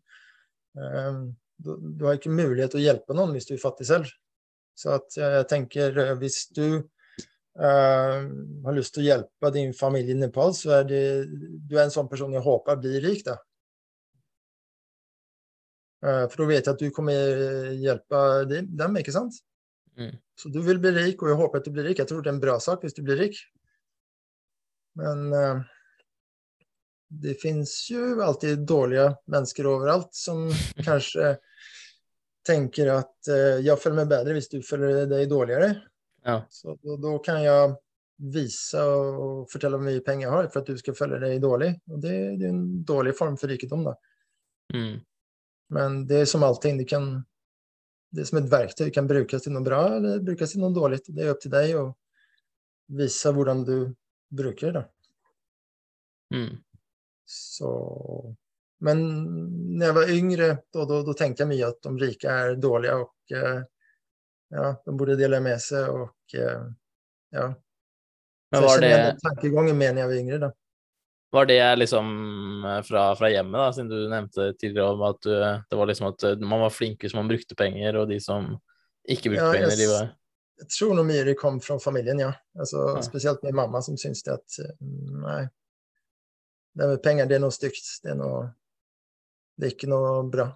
Eh, du, du har ikke mulighet til å hjelpe noen hvis du er fattig selv. Så at jeg, jeg tenker eh, hvis du Uh, har lyst til å hjelpe din familie i Nepal, så er det, du er en sånn person jeg håper blir rik. da. Eh, for da vet jeg at du kommer hjelpe dem, ikke sant? Mm. Så du vil bli rik, og jeg håper at du blir rik. Jeg tror det er en bra sak hvis du blir rik. Men uh, det finnes jo alltid dårlige mennesker overalt som kanskje tenker at uh, jeg føler meg bedre hvis du føler deg dårligere. Ja. Så da, da kan jeg vise og fortelle hvor mye penger jeg har for at du skal føle deg dårlig. Og det, det er en dårlig form for rikdom. da. Mm. Men det er som allting, det, kan, det er som et verktøy. Det kan brukes til noe bra eller brukes til noe dårlig. Det er opp til deg å vise hvordan du bruker det. Mm. Så Men når jeg var yngre, da, tenkte jeg mye at de rike er dårlige, og eh, ja, de burde dele med seg, og eh, ja. Men var det, den tankegangen mer når jeg var yngre. da. Var det liksom eh, fra, fra hjemmet, da, siden du nevnte tidligere om at du, det var liksom at eh, man var flink hvis man brukte penger, og de som ikke brukte Ja, jeg penger, de var Jeg tror noe mye det kom fra familien, ja. Altså, Ja. Spesielt min mamma, som syntes det at eh, nei, det med penger det er noe stygt. Det er, noe, det er ikke noe bra.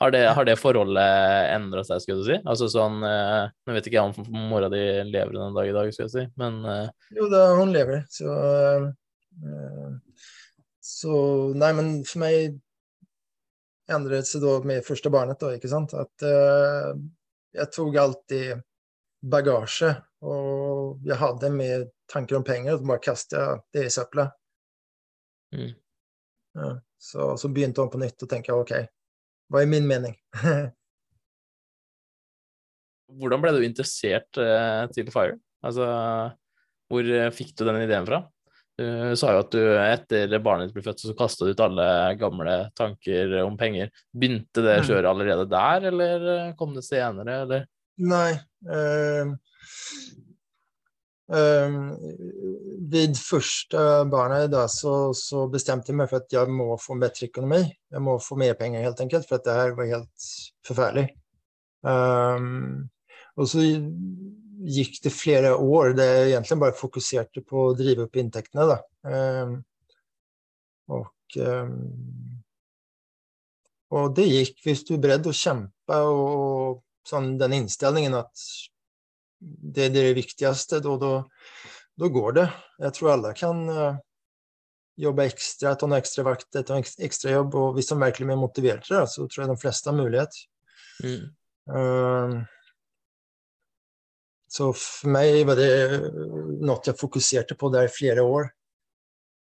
Har det, har det forholdet endra seg, skulle du si? Altså sånn eh, Nå vet ikke jeg om mora di lever den dag i dag, skulle jeg si, men eh, Jo da, hun lever. Så, eh, så Nei, men for meg endret seg da med første barnet, da, ikke sant. At uh, jeg tok alltid bagasje, og jeg hadde med tanker om penger, og så bare kastet det i søpla. Mm. Ja, så, så begynte hun på nytt og tenke OK, hva er min mening? hvordan ble du interessert eh, til Fire? Altså, hvor eh, fikk du den ideen fra? Du sa jo at du etter barnet ditt ble født, så kasta du ut alle gamle tanker om penger. Begynte det Mm. kjøret allerede der, eller eh, kom det senere, eller? Nei. Øh, øh, vid første barnet da, så, så bestemte jeg meg for at jeg må få bedre økonomi. Jeg må få mer penger, helt enkelt, for at det her var helt forferdelig. Um, og så gikk det flere år der jeg egentlig bare fokuserte på å drive opp inntektene. Um, og, um, og det gikk hvis du er beredt å kjempe og sånn, den innstillingen at det, det er det viktigste, da, går det. Jeg tror alle kan uh, jobbe ekstra, ta noen ekstra vakter, ta en ekstra jobb. Og hvis de virkelig er motivert til det, så tror jeg de fleste har mulighet. Mm. Uh, så for meg var det noe jeg fokuserte på der i flere år.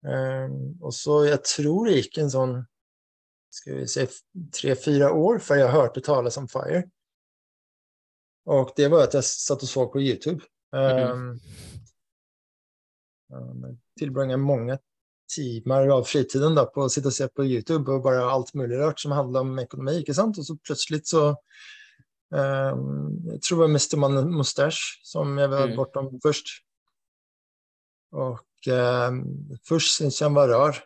Uh, og så jeg tror det gikk en sånn skal vi si tre-fire år før jeg hørte tale om FIRE. Og det var at jeg satt og så på YouTube. Um, mm. tilbringe mange timer av fritiden da, på å sitte og se på YouTube og bare alt mulig rart som handler om økonomi. ikke sant? Og så plutselig så um, Jeg tror det var Mr. Mustache som jeg var mm. bortom først. Og um, først syntes jeg han var rar.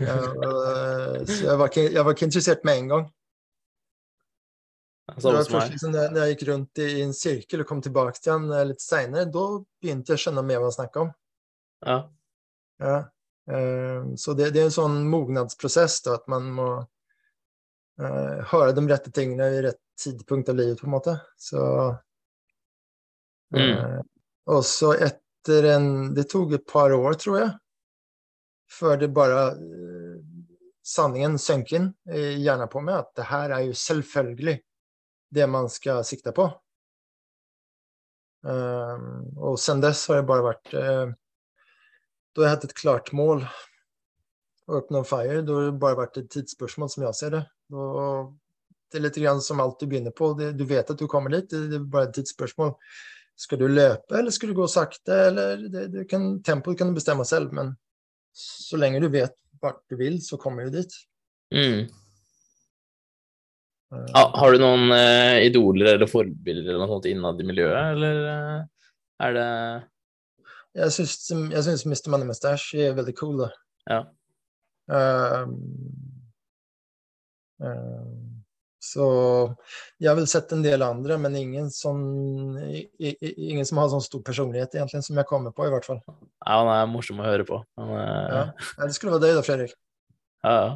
uh, så jeg var, ikke, jeg var, ikke, interessert med en gang. Det var først liksom, når jeg gikk rundt i en sirkel og kom tilbake til han eh, litt seinere, da begynte jeg å skjønne mer hva han snakka om. Ja. Ja. Uh, så det, det, er en sånn mognadsprosess, da, at man må uh, høre de rette tingene i rett tidspunkt av livet, på en måte. Så mm. uh, Og så etter en Det tok et par år, tror jeg, før det bare uh, Sanningen sank inn i hjernen på meg, at det her er jo selvfølgelig det man skal sikte på. Um, og sen dess har det bare vært da har jeg hatt et klart mål å oppnå fire. Da har det bare vært et tidsspørsmål, som jeg ser det. Og litt grann som alt du begynner på. Du vet at du kommer dit, det, er bare et tidsspørsmål. Skal du løpe, eller skal du gå sakte? Eller det, det kan, tempoet kan du bestemme selv, men så lenge du vet vart du vil, så kommer du dit. Mm. Uh, har du noen uh, idoler eller forbilder eller noe innad i miljøet, eller uh, er det jeg syns, Mr. Money Mustache er veldig cool, da. Ja. Um, så jeg har vel sett en del andre, men ingen som, ingen som har sånn stor personlighet, egentlig, som jeg kommer på, i hvert fall. Ja, han er morsom å høre på. Han er... ja. ja, det skulle være deg da, Fredrik. Ja, ja.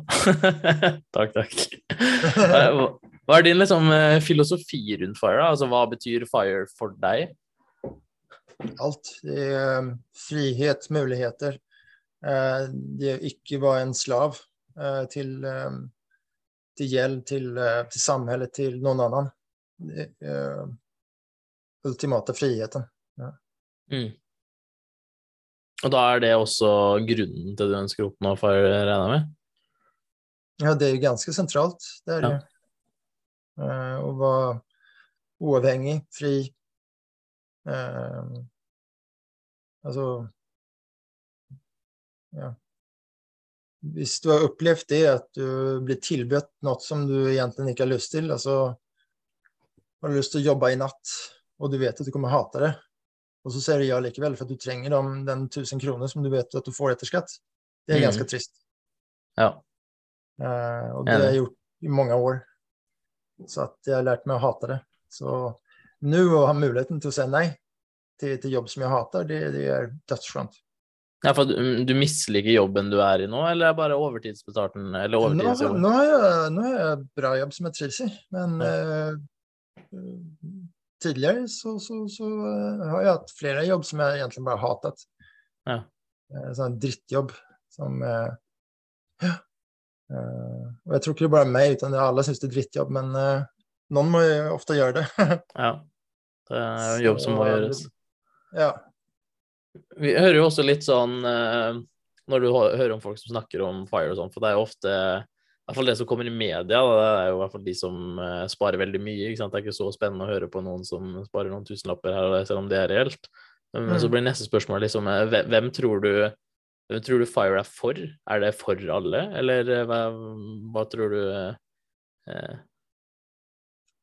takk, takk. Hva er din liksom, eh, filosofi rundt fire? Da? Altså, hva betyr fire for deg? alt. Det er um, frihet, muligheter. Uh, det å ikke være en slav til, til gjeld til, uh, til samfunnet, til noen annen. Det er ultimate friheten. Ja. Mm. Og da er det også grunnen til du ønsker å oppnå, for jeg regne med? Ja, det er jo ganske sentralt. Det er det. Ja. å være uavhengig, fri, Uh, altså ja. Hvis du har opplevd det, at du blir tilbudt noe som du egentlig ikke har lyst til, altså har du lyst til å jobbe i natt, og du vet at du kommer å hate det, og så sier du ja likevel, for at du trenger de, den 1000 kroner som du vet at du får etter skatt, det er mm. ganske trist. Ja. Uh, og det har jeg gjort i mange år. Så jeg har lært meg å hate det. Så nå å ha muligheten til å si nei til, til jobb som jeg hater, det, det er dødsskjønt. Ja, for du, du, misliker jobben du er i nå, eller er bare overtidsbetalten? Eller overtidsjobben? Nå, nå, har jeg, nå har jeg bra jobb som jeg trives i, men ja. uh, tidligere så, så, så uh, har jeg hatt flere jobb som jeg egentlig bare hatet. Ja. Uh, sånn drittjobb som Ja. og jeg tror ikke det er bare meg, utan alle syns det er drittjobb, men noen må jo ofte gjøre det. ja. Det er en jobb som må gjøres. Ja. Vi hører jo også litt sånn uh, når du hører om folk som snakker om fire og sånn, for det er jo ofte i hvert fall det som kommer i media, det er jo i hvert fall de som uh, sparer veldig mye. ikke sant? Det er ikke så spennende å høre på noen som sparer noen tusenlapper her, selv om det er reelt. Men mm. så blir neste spørsmål liksom uh, hvem tror du hvem tror du Fire er for? Er det for alle, eller hva, hva tror du eh...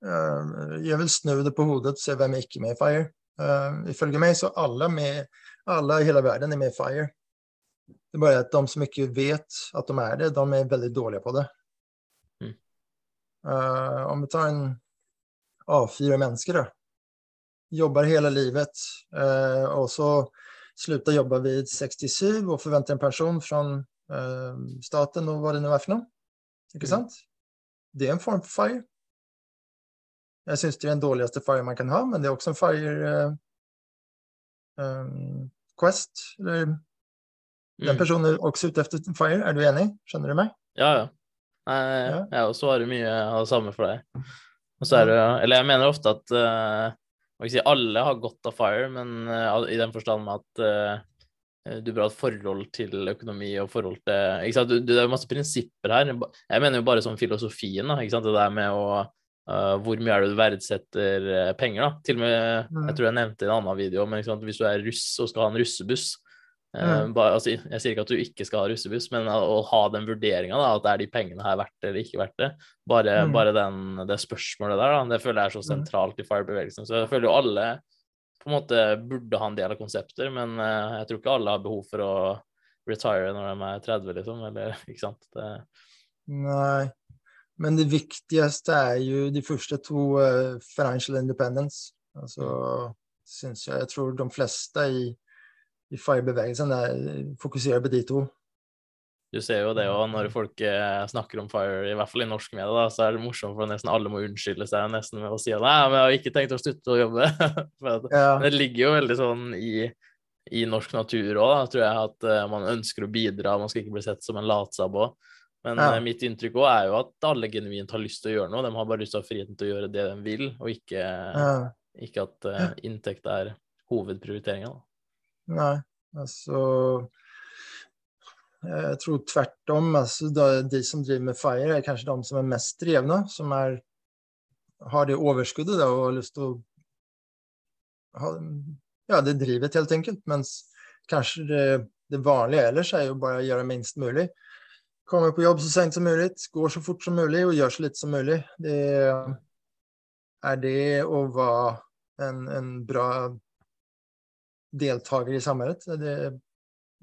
Jeg vil snu det på hodet og se hvem er ikke med i Fire. Uh, ifølge meg så alle, med, alle i hele verden er med i FIRE. Det er bare at de som ikke vet at de er det, de er veldig dårlige på det. Mm. Uh, om vi tar en A4-menneske. da. Jobber hele livet, uh, og så slutter jobbe ved 67 og forventer en pensjon fra uh, staten og hva det nå er for noe. Ikke Mm. sant? Det er en form for fire. Jeg syns det er den dårligste fire man kan ha, men det er også en fire eh, um, Quest. Eller, Den Mm. personen er også ute etter fire. Er du enig? Skjønner du meg? Ja, ja. Nei, Ja. jeg også svarer mye av det samme for deg. Og så er det Eller jeg mener ofte at uh, si, alle har godt av FIRE, men uh, i den forstand med at uh, du bør ha et forhold til økonomi og forhold til ikke sant? Du, du, Det er jo masse prinsipper her. Jeg mener jo bare sånn filosofien, da. Ikke sant? Det der med å eh, Hvor mye er det du verdsetter eh, penger, da? Til og med Mm. Jeg tror jeg nevnte i en annen video, men sant? hvis du er russ og skal ha en russebuss eh, Mm. bare, altså, jeg sier ikke at du ikke skal ha russebuss, men å, å ha den vurderinga, at er de pengene her verdt det eller ikke verdt det, bare, Mm. bare den, det spørsmålet der, da, det føler jeg er så Mm. sentralt i FIRE-bevegelsen. Så jeg føler jo alle på en måte burde ha en del av konsepter, men uh, jeg tror ikke alle har behov for å retire når de er 30, liksom, eller ikke sant. Det, Nei. Men det viktigste er jo de første to uh, financial independence. Altså, synes jeg. Jeg tror de fleste i, i FIRE-bevegelsen er- fokuserer på de to. du ser jo det òg når folk eh, snakker om FIRE, i hvert fall i norsk medie, da, så er det morsomt for nesten alle må unnskylde seg nesten med å si at nei, men jeg har ikke tenkt å slutte å jobbe. for Ja, det ligger jo veldig sånn i, i norsk natur òg, tror jeg, at eh, man ønsker å bidra, man skal ikke bli sett som en latsabb òg. Men Ja. eh, mitt inntrykk òg er jo at alle genuint har lyst til å gjøre noe. De har bare lyst til å ha friheten til å gjøre det de vil, og ikke, ja. ikke at uh, inntekt er hovedprioriteringa. Nei, altså Jeg tror tvert om. Altså, de som driver med FIRE, er kanskje de som er mest drevne. Som er, har det overskuddet da, og har lyst til å ha ja, det drivet, helt enkelt. Mens kanskje det, det vanlige ellers er jo bare å gjøre minst mulig. Komme på jobb så sent som mulig, går så fort som mulig og gjør så lite som mulig. Det er det å være en, en bra deltaker i samarbeidet. Det,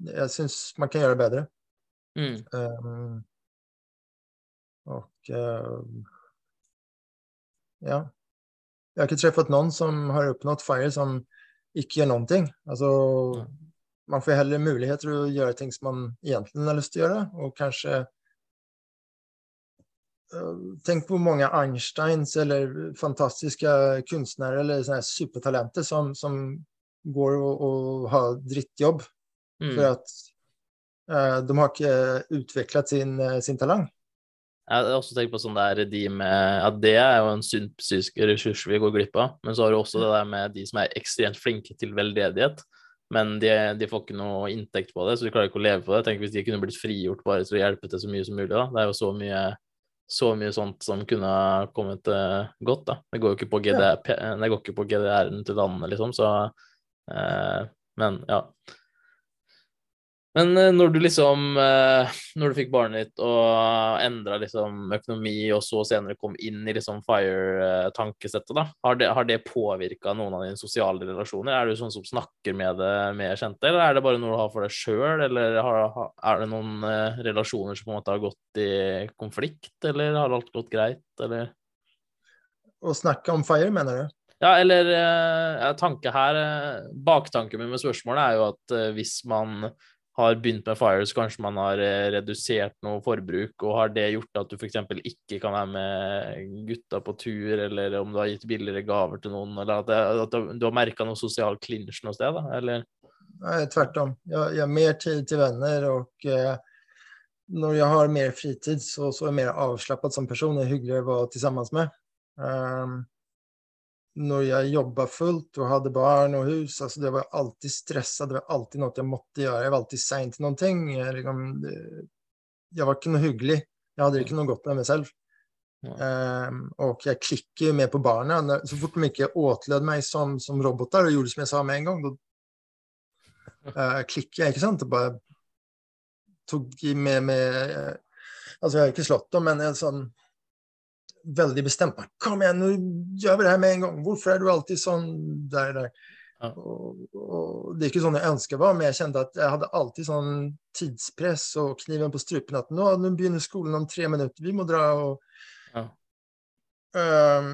jeg syns man kan gjøre det bedre. Mm. Um, og uh, ja, Jeg har ikke truffet noen som har oppnådd FIRE som ikke gjør noen ting. Altså, Mm. Man får heller muligheter til å gjøre ting som man egentlig har lyst til å gjøre, og kanskje Tenk på mange Einsteins eller fantastiske kunstnere eller sånne supertalenter som, som går og, og har drittjobb Mm. for at uh, de har ikke utviklet sin, eh, sin talang. Jeg har også tenkt på sånn der de med At det er jo en sunn psykisk ressurs vi går glipp av. Men så har du også det der med de som er ekstremt flinke til veldedighet. Men de, de får ikke noe inntekt på det, så de klarer ikke å leve på det. Tenk hvis de kunne blitt frigjort bare til å hjelpe til så mye som mulig. da. Det er jo så mye, så mye sånt som kunne kommet eh, godt. da. Det går jo ikke på, GDR, det går ikke på GDR-en til landene, liksom, så eh, Men ja. Men eh, når du liksom eh, Når du fikk barnet ditt og endra liksom økonomi, og så senere kom inn i liksom FIRE-tankesettet, da, har det, har det påvirka noen av dine sosiale relasjoner? Er du sånn som snakker med det med kjente, eller er det bare noe du har for deg sjøl, eller har, er det noen eh, relasjoner som på en måte har gått i konflikt, eller har alt gått greit, eller? Å snakke om FIRE mener du? Ja, eller ja, tanke her Baktanken min med spørsmålet er jo at hvis man har begynt med FIRE, så kanskje man har eh, redusert noe forbruk, og har det gjort at du f.eks. ikke kan være med gutta på tur, eller om du har gitt billigere gaver til noen, eller at, det, at du- har merka noe sosial klinsj noe sted, da, eller? Nei, tvert om. Jeg, jeg har mer tid til venner, og eh, når jeg har mer fritid så, så er jeg mer avslappet som person och hyggeligere å være sammen med. Um, när jeg jobba fullt og hadde barn og hus, altså det var alltid stressa, det var alltid noe jeg måtte gjøre. Jeg var alltid sen noen ting. Jeg, liksom, jeg, var ikke noe hyggelig. Jeg hadde ikke noe godt med meg selv. Um, og jeg klikker med på barna. Så fort de ikke åtlød meg som, som roboter og gjorde som jeg sa med en gang, da uh, klikker jeg, ikke sant? Og bare tok med, med uh, Altså, jeg har ikke slått dem, men jeg sån väldigt bestemt. kom igjen, nå gjør vi det her med en gang. Hvorfor er du alltid sånn der, der? Ja. Og, og, det er ikke sånn jeg ønska var, men jeg kjente at jeg hadde alltid sånn tidspress og kniven på strupen at nå, nå begynner skolen om tre minutter, vi må dra og Ja. um,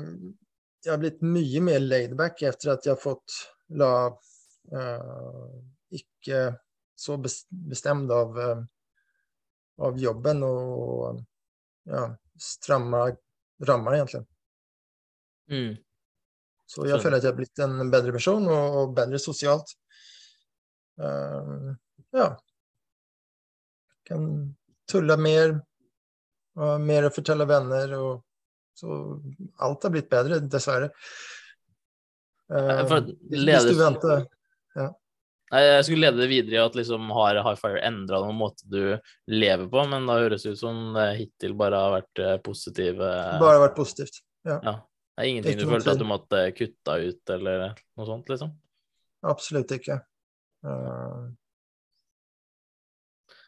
jeg har blitt mye mer laidback etter at jeg har fått la uh, ikke så bestemt av, uh, av jobben og ja, stramme rammer, egentlig. Mm. Så jeg føler at jeg har blitt en bedre person og, og bedre sosialt. Uh, ja. Kan tulle mer. Og mer å fortelle venner. Og, så alt har blitt bedre, dessverre. Uh, hvis du venter. Jeg skulle lede det videre i at liksom har Highfire endra noen måte du lever på, men da høres det ut som det hittil bare har vært positive positivt. Bare vært positivt, ja. ja. Det er ingenting du følte at du måtte kutte ut, eller noe sånt, liksom? Absolutt ikke. Uh...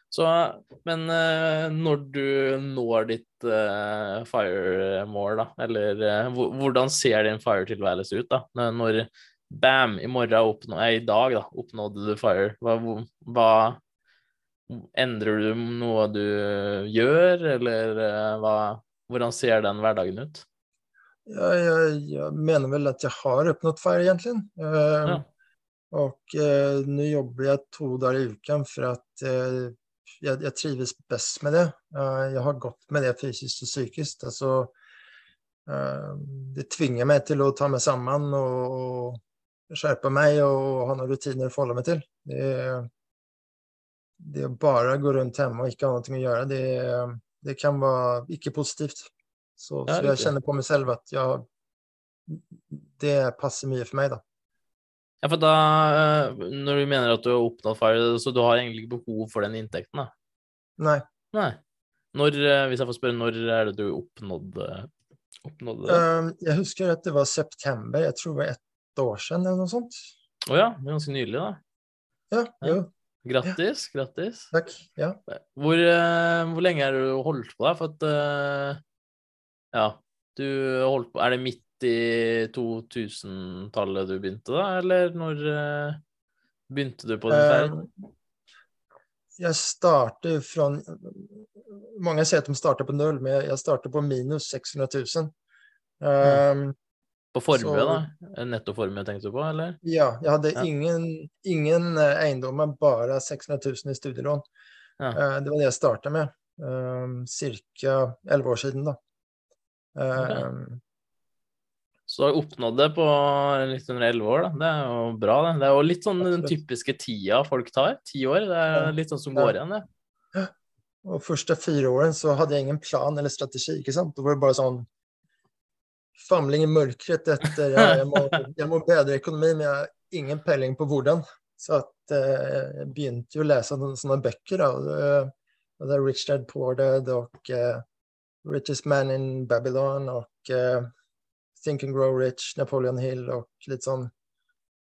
Så, men uh, når du når ditt uh, fire-mål, da, eller hvordan ser din fire-tilværelse ut, da? Når bam, i morgen oppnå, i dag da, oppnådde du fire, hva, hva Endrer du noe du gjør, eller hva, hvordan ser den hverdagen ut? Ja, jeg, jeg, mener vel at jeg har oppnådd FIRE egentlig. Eh, ja. Og eh, nå jobber jeg to dager i uken for at eh, jeg, jeg, trives best med det. Jeg har gått med det fysisk og psykisk. Altså, uh, det tvinger meg til å ta meg sammen og, och skärpa meg og ha noen rutiner å forholde meg til. Det, det å bare gå rundt hjemme og ikke ha noe å gjøre, Det, det kan være ikke positivt. Så, ja, så jeg kjenner på meg selv at jeg, det passer mye for meg, da. Ja, for da, eh, når du mener at du har oppnådd FIRE, så du har egentlig ikke behov for den inntekten, da? Nei. Nei. Når, eh, hvis jeg får spørre, når er det du oppnådde, oppnådde det? Um, jeg husker at det var september, jeg tror det var ett år siden eller noe sånt. Å oh, ja, ganske nylig, da. Ja, jo. Grattis, ja. grattis. Takk. Ja. Hvor, uh, hvor lenge har du holdt på, da? For at uh, ja. Du holdt på Er det midt i 2000-tallet du begynte, da, eller når uh, begynte du på din ferd? Uh, jeg starter fra Mange sier at de starter på null, men jeg starter på minus 600 000. Um, på formue, så, da? Nettoformue tenkte du på, eller? Ja, jeg hadde ja. ingen, ingen eh, eiendommer, bare 600 000 i studielån. Ja. Uh, det var det jeg starta med. Um, Ca. 11 år siden, da. Okay. Ehm, så du har oppnådd det på litt under elleve år, da. Det er jo bra, det. Det er jo litt sånn den typiske tida folk tar. Ti år. Det er litt sånn som går igjen, det. Og første fire årene så hadde jeg ingen plan eller strategi. ikke sant? Da var det bare sånn famling i mørket etter jeg, må, jeg må bedre økonomi, men jeg har ingen peiling på hvordan. Så at, eh, jeg begynte jo å lese noen sånne bøker. da, og det er Rich Dad Poor Dad og eh, Richest Man in Babylon og eh, Think and Grow Rich, Napoleon Hill og litt sånn,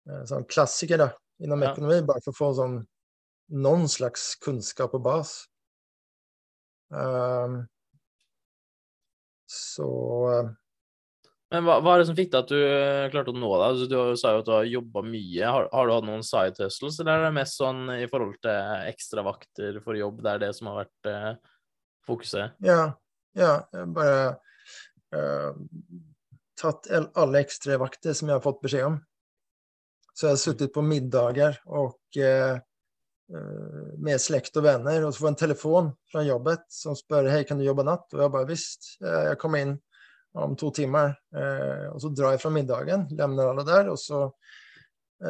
eh, sånn klassiker da, innom ja. ekonomi, bare for å få sånn noen slags kunnskap og bas. Um, så uh, Men hva, hva, er det som fikk deg at du uh, klarte å nå deg? Altså, du sa jo at du har jobba mye. Har, har, du hatt noen side hustles, eller er det mest sånn i forhold til ekstravakter for jobb? Det er det som har vært eh, fokuset? Ja, ja, jeg bare eh, tatt alle ekstravakter som jeg har fått beskjed om. Så jeg har sittet på middager og eh, med slekt og venner, og så får jeg en telefon fra jobbet som spør hei, kan du jobbe natt? Og jeg bare visst, jeg kommer inn om to timer. Uh, og så drar jeg fra middagen, lemner alle der, og så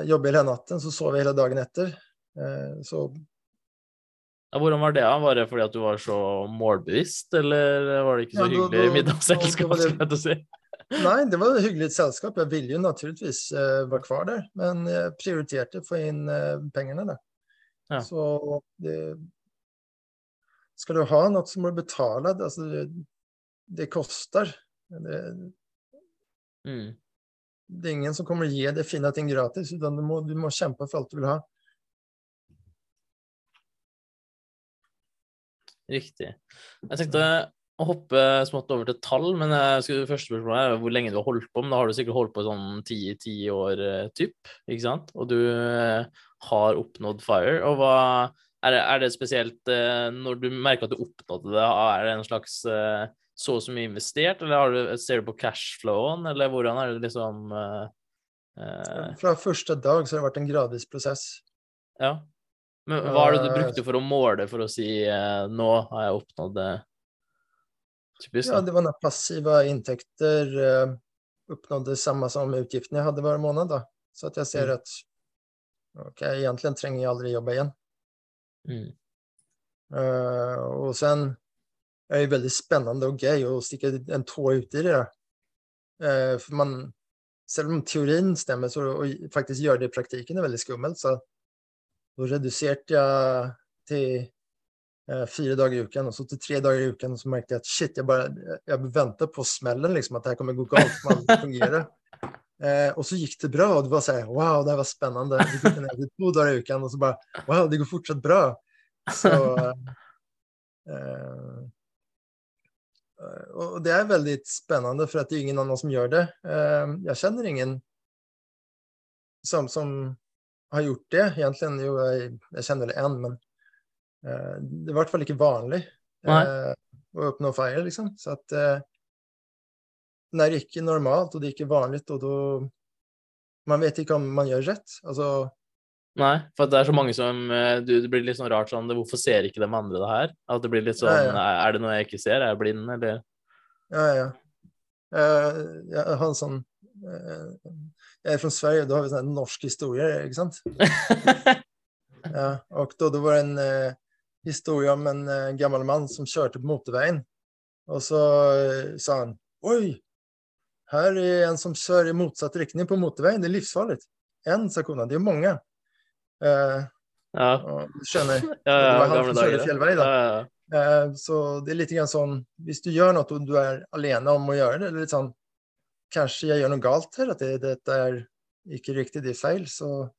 jobber jeg hele natten, så sover jeg hele dagen etter. så ja, hvordan var det? Var det fordi at du var så målbevisst, eller var det ikke så ja, hyggelig da, middagsselskap? skal jeg si? Nei, det var et hyggelig selskap. Jeg ville jo naturligvis uh, være kvar der, men jeg prioriterte å få inn uh, pengene. Da. Ja. Så det Skal du ha noe, så må du betale. Altså, det, det koster. Det, mm. det, er ingen som kommer å gi deg fine ting gratis, utan du må, du må kjempe for alt du vil ha. Riktig. Jeg tenkte å hoppe smått over til tall, men skulle, første spørsmål er hvor lenge du har holdt på. Men da har du sikkert holdt på sånn ti, år eh, typ, ikke sant? Og du eh, har oppnådd FIRE. Og hva er det, er det spesielt eh, når du merker at du oppnådde det, er det en slags så så mye investert, eller har du, ser du på cashflowen, eller hvordan er det liksom uh, Fra første dag så har det vært en gradvis prosess. Ja. Men hva er det du Eh, brukte for å måle for å si uh, nå har jeg oppnådd det? Typisk, Ja, det var passive passiva intäkter. oppnådde samme som utgiftene jeg hadde hver måned. Da. Så at jeg ser Mm. at ok, egentlig trenger jeg aldri jobbe igjen. Mm. Uh, og sen er jo veldig spennende og gøy å stikke en tå ut i det. Eh, for man, selv om teorien stemmer, så å faktisk gjøre det i praktiken er veldig skummelt. Så da reduserte jeg til eh, fire dager i uken, og så til tre dager i uken, og så merket jeg at shit, jeg bare jeg venter på smellen, liksom, at det her kommer gå galt, man fungerer. Eh, og så gikk det bra, og det var så här, wow, det her var spennende. Det ned til to dager i uken, og så bare, wow, det går fortsatt bra. Så eh, Og det er veldig spennende, for det er ingen annen som gjør det. Eh, jeg kjenner ingen som, som har gjort det. Egentlig, jo, jeg, jeg kjenner vel én, men eh, det er i hvert fall ikke vanlig Nei. eh, å oppnå feil, liksom. Så at eh, det ikke er normalt, og det er ikke vanlig, og da Man vet ikke om man gjør rett. Altså Nei, for det er så mange som eh, du, Det blir litt sånn rart sånn Hvorfor ser ikke de andre det her? At det blir litt sånn Ja, ja. Er er det noe jeg ikke ser? Er jeg blind, eller? Ja, ja. Eh, jeg har en sånn eh, Jeg er fra Sverige, da har vi sånn norsk historie, ikke sant? Ja, og da, det var en uh, historie om en uh, gammel mann som kjørte på motorveien. Og så uh, sa han Oi, her er en som kjører i motsatt retning på motorveien. Det er livsfarlig. En, sa kona. Det er mange. Eh, Ja, du skjønner. ja, det ja var han som kjørte fjellvei, da. ja, ja. Eh, Så det er litt grann sånn Hvis du gjør noe og du er alene om å gjøre det, eller litt sånn Kanskje jeg gjør noe galt her, at det, dette er ikke riktig, det er feil, så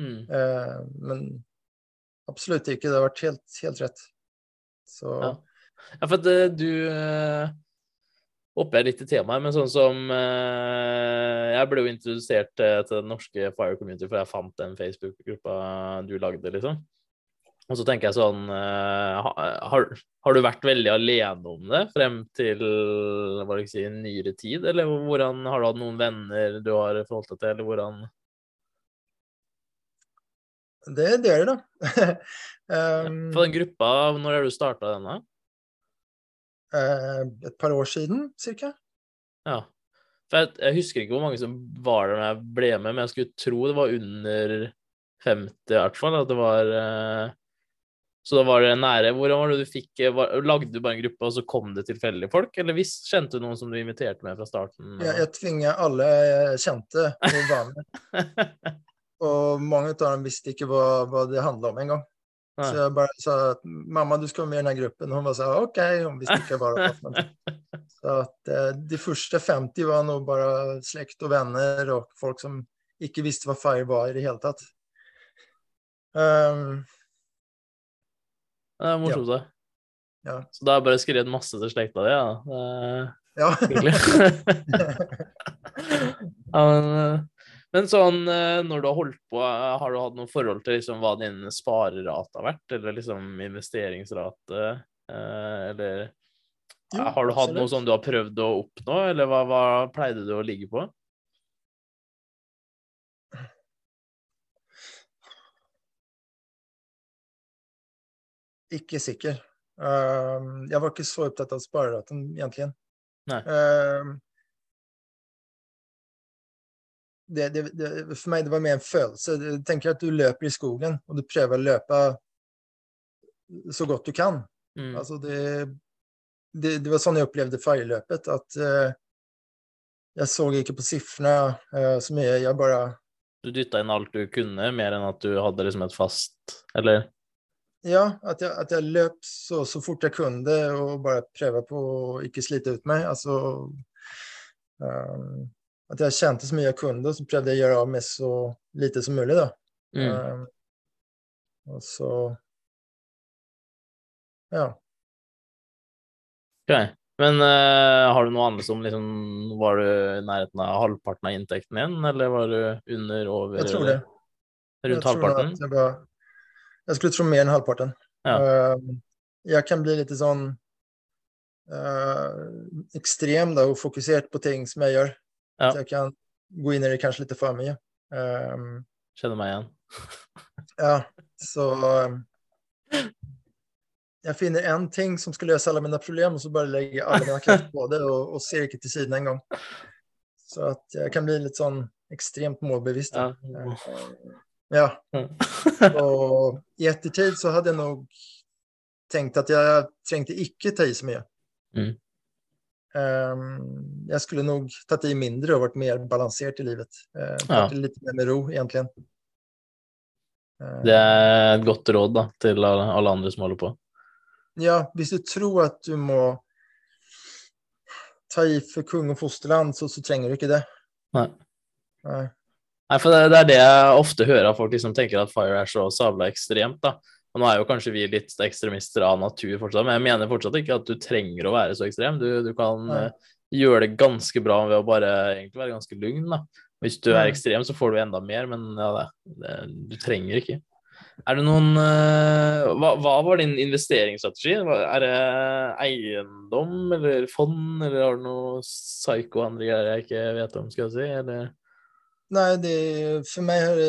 Mm. eh, Men absolutt ikke. Det har vært helt, helt rett. Så Ja. Ja, for at eh, du eh, Hopper jeg litt i temaet, men sånn som eh, Jeg ble jo introdusert eh, til den norske Fire Community, for jeg fant den Facebook-gruppa du lagde, liksom. Og så tenker jeg sånn eh, ha- har, har du vært veldig alene om det frem til hva skal jeg si, nyere tid, eller hvordan har du hatt noen venner du har forholdt deg til, eller hvordan det deler, da. um, For den gruppa, når har du starta den, da? Eh, et par år siden, cirka. Ja. For jeg, jeg husker ikke hvor mange som var der når jeg ble med, men jeg skulle tro det var under 50 i hvert fall. At det var eh, Så da var det nære. Hvordan var det du fikk eh, var, Lagde du bare en gruppe, og så kom det tilfeldige folk? Eller hvis, kjente du noen som du inviterte med fra starten? Jeg, jeg tvinger alle jeg kjente å være med. Og mange av dem visste ikke hva, hva det handla om engang. Så jeg bare sa at mamma, du skal vara med i denne gruppen. Og hun bare sa OK, hun visste ikke hva det var. Så at eh, de første 50 var nog bare slekt og venner og folk som ikke visste hva FIRE var i det hele tatt. Um, Det er morsomt, det. Ja. Så da har jeg bare skrevet masse til slekta di, ja. Det ja. ja, men, eh, men sånn, eh, når du har holdt på, eh, har du hatt noe forhold til liksom hva din sparerate har vært, eller liksom investeringsrate, eh, eller Jo, har du hatt noe som du har prøvd å oppnå, eller hva, hva pleide du å ligge på? Ikke sikker. Jeg var ikke så opptatt av spareraten, egentlig. Nei. Det, det, det, for meg det var mer en følelse. Jeg tenker at du løper i skogen, og du prøver å løpe så godt du kan. Mm. Altså det, det, det var sånn jeg opplevde FIRE-løpet. At uh, jeg så ikke på sifrene uh, så mye. Jeg bare Du dytta inn alt du kunne, mer enn at du hadde liksom et fast Eller? Ja, at jeg, at jeg løp så, så fort jeg kunne og bare prøve på å ikke slite ut meg. Altså um, At jeg kjente så mye kunne, så prøvde jeg å gjøre av med så lite som mulig, da. Mm. Um, og så Ja. Ok. Men uh, har du noe annet som liksom Var du i nærheten av halvparten av inntekten din, eller var du under, over? Jeg tror det. Rundt jeg halvparten? Jeg, var, jeg skulle tro mer enn halvparten. Ja. Uh, jeg kan bli litt sånn uh, ekstrem da, og fokusert på ting som jeg gjør. Ja. Så jeg kan gå inn i det kanskje litt for mye. Um, Kjenner meg igjen. ja, så um, Jeg finner én ting som skal løse alle mine problemer, og så bare legger jeg alle mine krefter på det og, og ser ikke til siden engang. Så at jeg kan bli litt sånn ekstremt målbevisst. Ja. Eh, ja. Og i ettertid så hadde jeg nok tenkt at jeg trengte ikke ta i så mye. Mm. Um, jeg skulle nok tatt i mindre og vært mer balansert i livet. Uh, Ja. litt mer med ro, egentlig. Det er et godt råd da, til alle, andre som holder på. Ja, hvis du tror at du må ta i for kung og fosterland, så, så trenger du ikke det. Nei. Nei. Nei, for det, det er det jeg ofte hører av folk som tenker at fire er så sabla ekstremt, da. Og nå er jo kanskje vi litt ekstremister av natur fortsatt, men jeg mener fortsatt ikke at du trenger å være så ekstrem. Du, du kan ja. uh, gjøre det ganske bra ved å bare egentlig være ganske lugn, da. Hvis du er ekstrem, så får du enda mer, men ja, det, det, du trenger ikke. Er det noen uh, hva, hva var din investeringsstrategi? Er det eiendom eller fond, eller har du noe psycho andre greier jeg ikke vet om, skal jeg si? Eller? Nei, det, for meg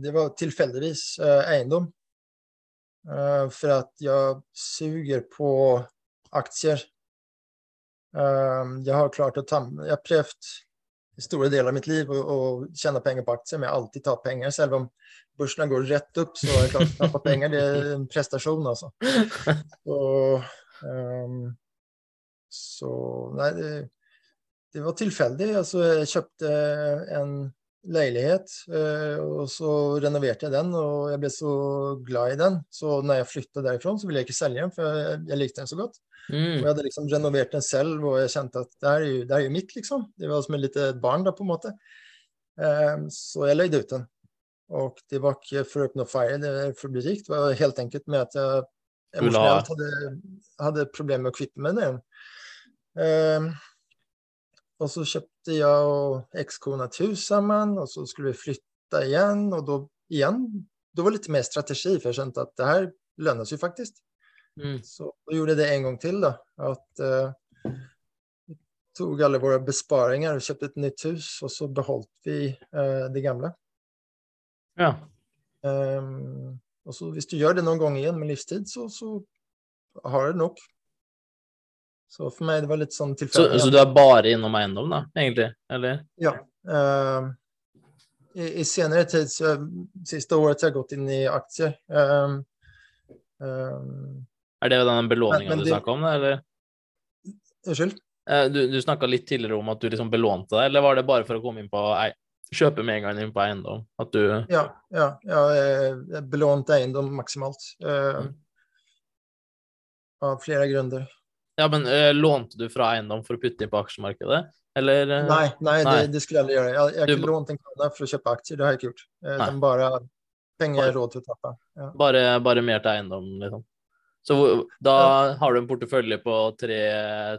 det var tilfeldigvis uh, eiendom. Eh, for at jeg suger på aksjer. Eh, jeg har klart å ta Jeg har prøvd i store deler av mitt liv å, tjene penger på aksjer, men jeg har alltid tar penger. Selv om børsene går rett opp, så har det klart å tape penger. Det er en prestasjon, altså. Så, um, så Nei, det, det var tilfeldig. Altså, jeg kjøpte en leilighet, eh, og så renoverte jeg den, og jeg ble så glad i den. Så når jeg flytta derifra, så ville jeg ikke selge den, for jeg, jeg likte den så godt. Og Mm. jeg hadde liksom renovert den selv, og jeg kjente at det er jo, det er jo mitt, liksom. Det var som et lite barn, da, på en måte. Um, så jeg leide ut den. Og det var ikke for å oppnå fire, det er for å bli rik. Det var helt enkelt med at jeg emosjonelt hadde, hadde problemer med å kvitte meg med den. Ehm, og så kjøpte jeg og ekskona et hus sammen, og så skulle vi flytte igjen. Og da igjen, da var det litt mer strategi, for jeg skjønte at det her lønnes jo faktisk. Mm. Så da gjorde jeg det en gang til, da. At eh, vi tok alle våre besparinger og kjøpte et nytt hus, og så beholdt vi eh, det gamle. Ja. Um, og så hvis du gjør det noen gang igjen med livstid, så, så har du nok. Så for meg det var litt sånn Så, tilfeldig. så du er bare innom eiendom, da, egentlig? Eller? Ja. Uh, i, I senere tid, så siste året har jeg gått inn i aksjer. Ehm, ehm, Er det den belåninga du snakka om, eller? Unnskyld? Eh, Du, du snakka litt tidligere om at du liksom belånte deg, eller var det bare for å komme inn på ei, kjøpe med en gang inn på eiendom? At du Ja, ja, ja eh, jeg belånte eiendom maksimalt. ehm, av flere grunner. Ja, men eh, lånte du fra eiendom for å putte inn på aksjemarkedet, eller? eh, Nei, nei, nei. Det, det skulle jeg aldri gjøre. Jeg, jeg har Du- ikke lånt en krone for å kjøpe aksjer. Det har jeg ikke gjort. Den bare penger har råd til å tappe. Ja. Bare, bare mer til eiendom, liksom? Så da da har du en portefølje på tre,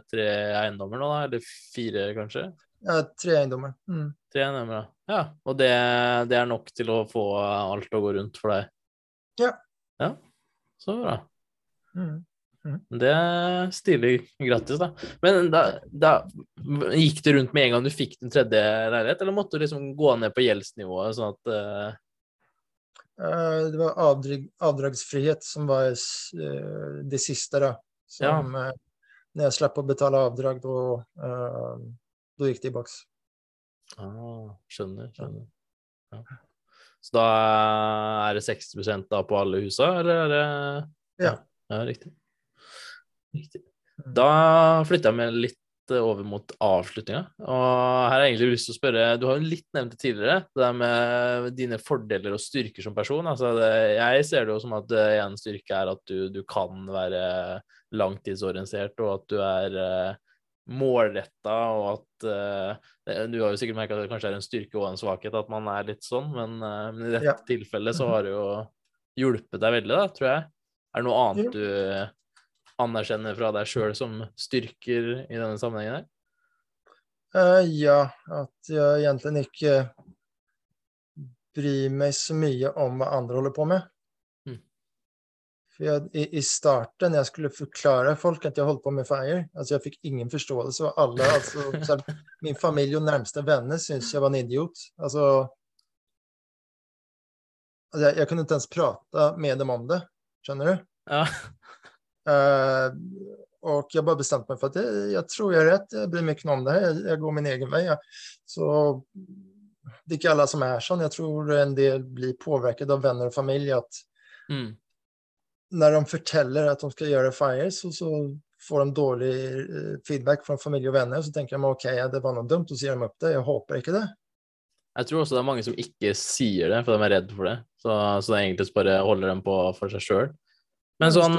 tre eiendommer nå, da? Eller fire, kanskje? Ja, tre eiendommer. Mm. Tre eiendommer, ja. ja. Og det, det er nok til å få alt å gå rundt for deg? Ja. Ja, så bra. Mm. Det er stilig. Grattis, da. Men da, da gikk det rundt med en gang du fikk den tredje leilighet, eller måtte du liksom gå ned på gjeldsnivået, sånn at uh... Det var avdrag, avdragsfrihet som var eh, det siste. Da. Som, ja. når jeg slapp å betale avdrag, da, da gikk det i boks. ah, Skjønner. skjønner. Ja. Så da er det 60 da på alle husa, eller er det Ja. Ja, riktig. Riktig. Da flytter jeg meg litt over mot avslutninga. Og her har jeg egentlig lyst til å spørre Du har jo litt nevnt det tidligere, det der med dine fordeler og styrker som person. Altså det, jeg ser det jo som at eh, en styrke er at du, du kan være langtidsorientert, og at du er uh, målretta, og at uh, Du har jo sikkert merka at det kanskje er en styrke og en svakhet at man er litt sånn, men, uh, men i dette Ja. tilfellet så har det jo hjulpet deg veldig, da, tror jeg. Er det noe annet Ja. du anerkjenner fra deg sjøl som styrker i denne sammenhengen her? Uh, ja, at jeg egentlig ikke bryr meg så mye om hva andre holder på med. Mm. For jeg, i, I starten jeg skulle forklare folk at jeg holdt på med FIRE, altså jeg fikk ingen forståelse. Og alle, altså, så min familie og nærmeste venner syntes jeg var en idiot. Altså, altså jeg, jeg, kunne ikke ens prate med dem om det, Skjønner du? Ja. Eh, och jag bara bestämt mig för att det, jag tror jag är rätt, jag bryr mig inte om det här, jag, jag går min egen väg. Så det är inte alla som är sån, jag tror en del blir påverkade av vänner och familj att Mm. när de forteller at de skal gjøre FIRE, så, så får de dårlig eh, feedback fra familie og venner. Så tenker de ok, ja, det var noe dumt, og så gir de opp det. Jeg håper ikke det. Jeg tror også det er mange som ikke sier det, for de er redd for det. Så, så det er egentlig bare holder dem på for seg sjøl. Men sånn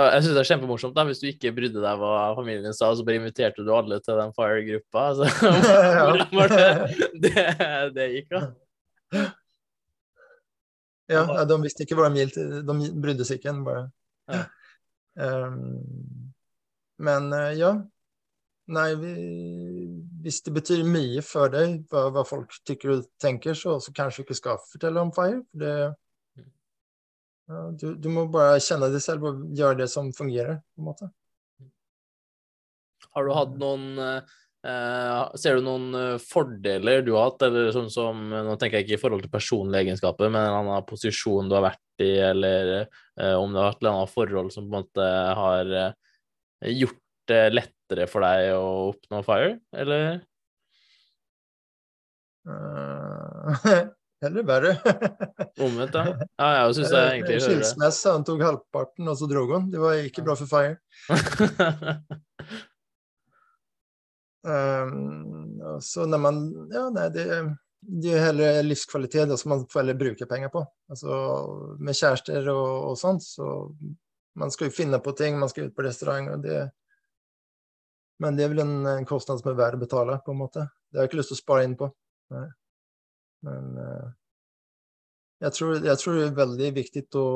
var- Jeg syns det er kjempemorsomt da, hvis du ikke brydde deg hva familien din sa, så bare inviterte du alle til den FIRE-gruppa. Så det det, det gikk, da? Ja, de visste ikke hva de gikk til. De brydde seg ikke. Bare. Ja. Um, men eh, ja. Nei, vi, hvis det betyr mye for deg hva, hva folk tykker og tenker, så, så kanskje du ikke skal fortelle om FIRE. For det, du, du må bare kjenne det selv og gjøre det som fungerer. på en måte. Har du hatt noen eh, Ser du noen eh, fordeler du har hatt, eller sånn som Nå tenker jeg ikke i forhold til personlige egenskaper, men en annen posisjon du har vært i, eller eh, om det har vært et annet forhold som på en måte har eh, gjort det lettere for deg å oppnå FIRE, eller? Uh, eller verre. Omvendt, ja. Ja, jeg syns jeg egentlig hører det. Skilsmisse, han tok halvparten, og så dro han. Det var ikke bra for FIRE. Um, så når man Ja, nei, det, det er heller livskvalitet da, som man får heller bruke penger på. Altså med kjærester og, og sånt, så man skal jo finne på ting, man skal ut på restaurant, og det Men det er vel en, en kostnad som er verdt å betale, på en måte. Det har jeg ikke lyst til å spare inn på. Nei. Men eh, jeg, tror, jeg tror det er veldig viktig å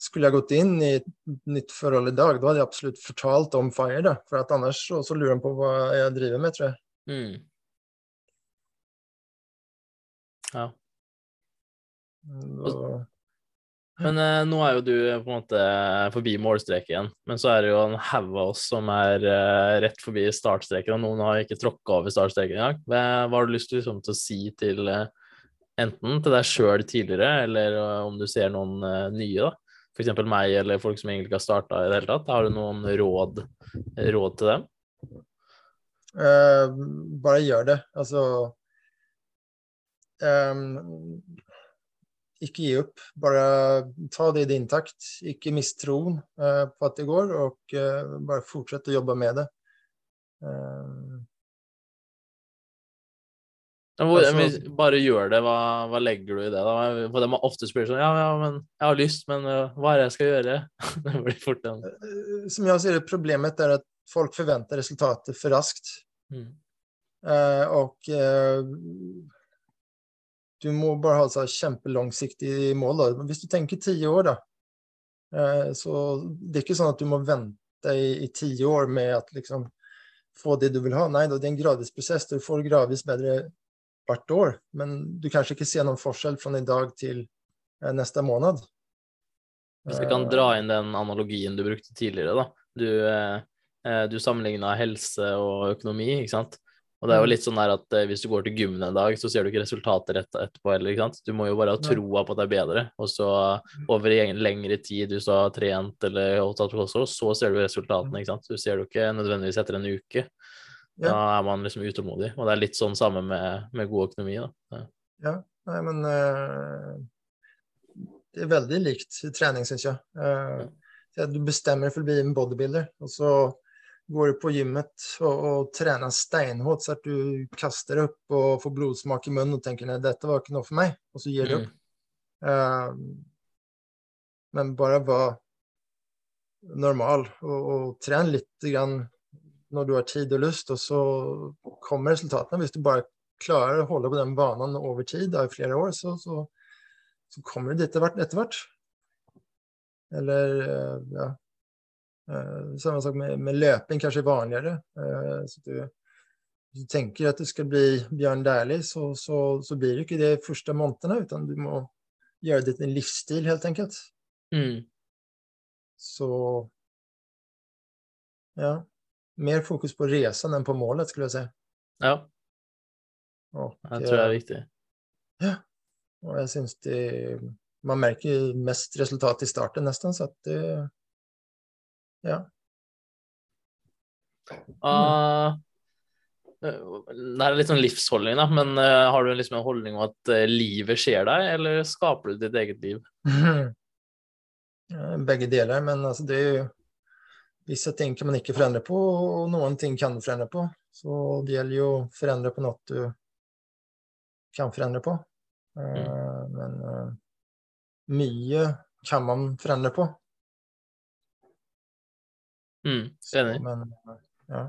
skulle jeg gått inn i et nytt forhold i dag, da hadde jeg absolutt fortalt om FIRE. Da. For at ellers så, så lurer de på hva jeg driver med, tror jeg. Mm. Ja. Og, Men eh, nå er jo du på en måte forbi målstreken, men så er det jo en haug av oss som er eh, rett forbi startstreken, og noen har ikke tråkka over startstreken engang. Hva, hva har du lyst liksom, til å si til eh, enten til deg sjøl tidligere, eller eh, om du ser noen eh, nye, da? Eksempel meg, eller folk som egentlig ikke har starta i det hele tatt. Har du noen råd, råd til dem? Uh, bare gjør det. Altså ehm, Ikke gi opp. Bare ta det i din takt. Ikke mist troen eh, på at det går, og eh, bare fortsett å jobbe med det. Ehm, hvor, Altså- bare gjør det, hva, hva legger du i det? da? For de har ofte spurt sånn Ja, ja, men jeg har lyst, men eh, hva er det jeg skal gjøre? det blir fort en Eh, Som jeg sier, problemet er at folk forventer resultatet for raskt. mm. Eh, og eh, du må bare ha et sånt kjempelangsiktig mål. Da. Hvis du tenker ti år, da, eh, så det er ikke sånn at du må vente i, i ti år med å liksom få det du vil ha. Nei, da, det er en gradvis prosess. Du får gradvis bedre hvert år, men du kanskje ikke ser noen forskjell fra i dag til eh, neste måned. Hvis vi kan dra inn den analogien du brukte tidligere, da. Du, eh, eh, du sammenligna helse og økonomi, ikke sant. Og det er jo Mm. litt sånn der at eh, hvis du går til gymmen en dag, så ser du ikke resultater rett etterpå heller, ikke sant. Du må jo bare ha troa på at det er bedre, og så over en lengre tid du så har trent eller tatt kosthold, så ser du resultatene, ikke sant. Du ser det jo ikke nødvendigvis etter en uke. Da er man liksom utålmodig, og det er litt sånn samme med, med god økonomi, da. Ja. Nei, men uh, det er veldig likt trening, syns jeg. Uh, Du bestemmer for å bli en bodybuilder, og så går du på gymmet og, og trener steinhardt så at du kaster opp og får blodsmak i munnen og tenker nei, dette var ikke noe for meg, og så gir du Mm. opp. Eh, men bare vær normal og, og tren litt grann når du har tid og lyst, og så kommer resultatene. Hvis du bare klarer å holde på den banen over tid, da, i flere år, så, så, så kommer du dit etter hvert. Eller eh, ja. Eh, Samme sak med, med kanskje vanligere. Eh, Så du, du tenker at du skal bli Bjørn Dæhlie, så, så, så blir det ikke det første månedene, utan du må gjøre det til en livsstil, helt enkelt. Mm. så ja, mer fokus på resan enn på målet skulle jeg si. Ja, Och, jeg tror det er viktig. Ja. Og jeg syns det, man merker mest resultat i starten nesten, så at det, ja. Eh, det er litt sånn livsholdning, da, men uh, har du liksom en holdning om at uh, livet skjer deg, eller skaper du ditt eget liv? Begge deler, men altså det er jo Visse ting kan man ikke forandre på og noen ting kan du forandre på. Så det gjelder jo å forandre på noe du kan forandre på. Mm. Men mye mycket kan man forandre på. Mm, Så, enig. men eh, ja.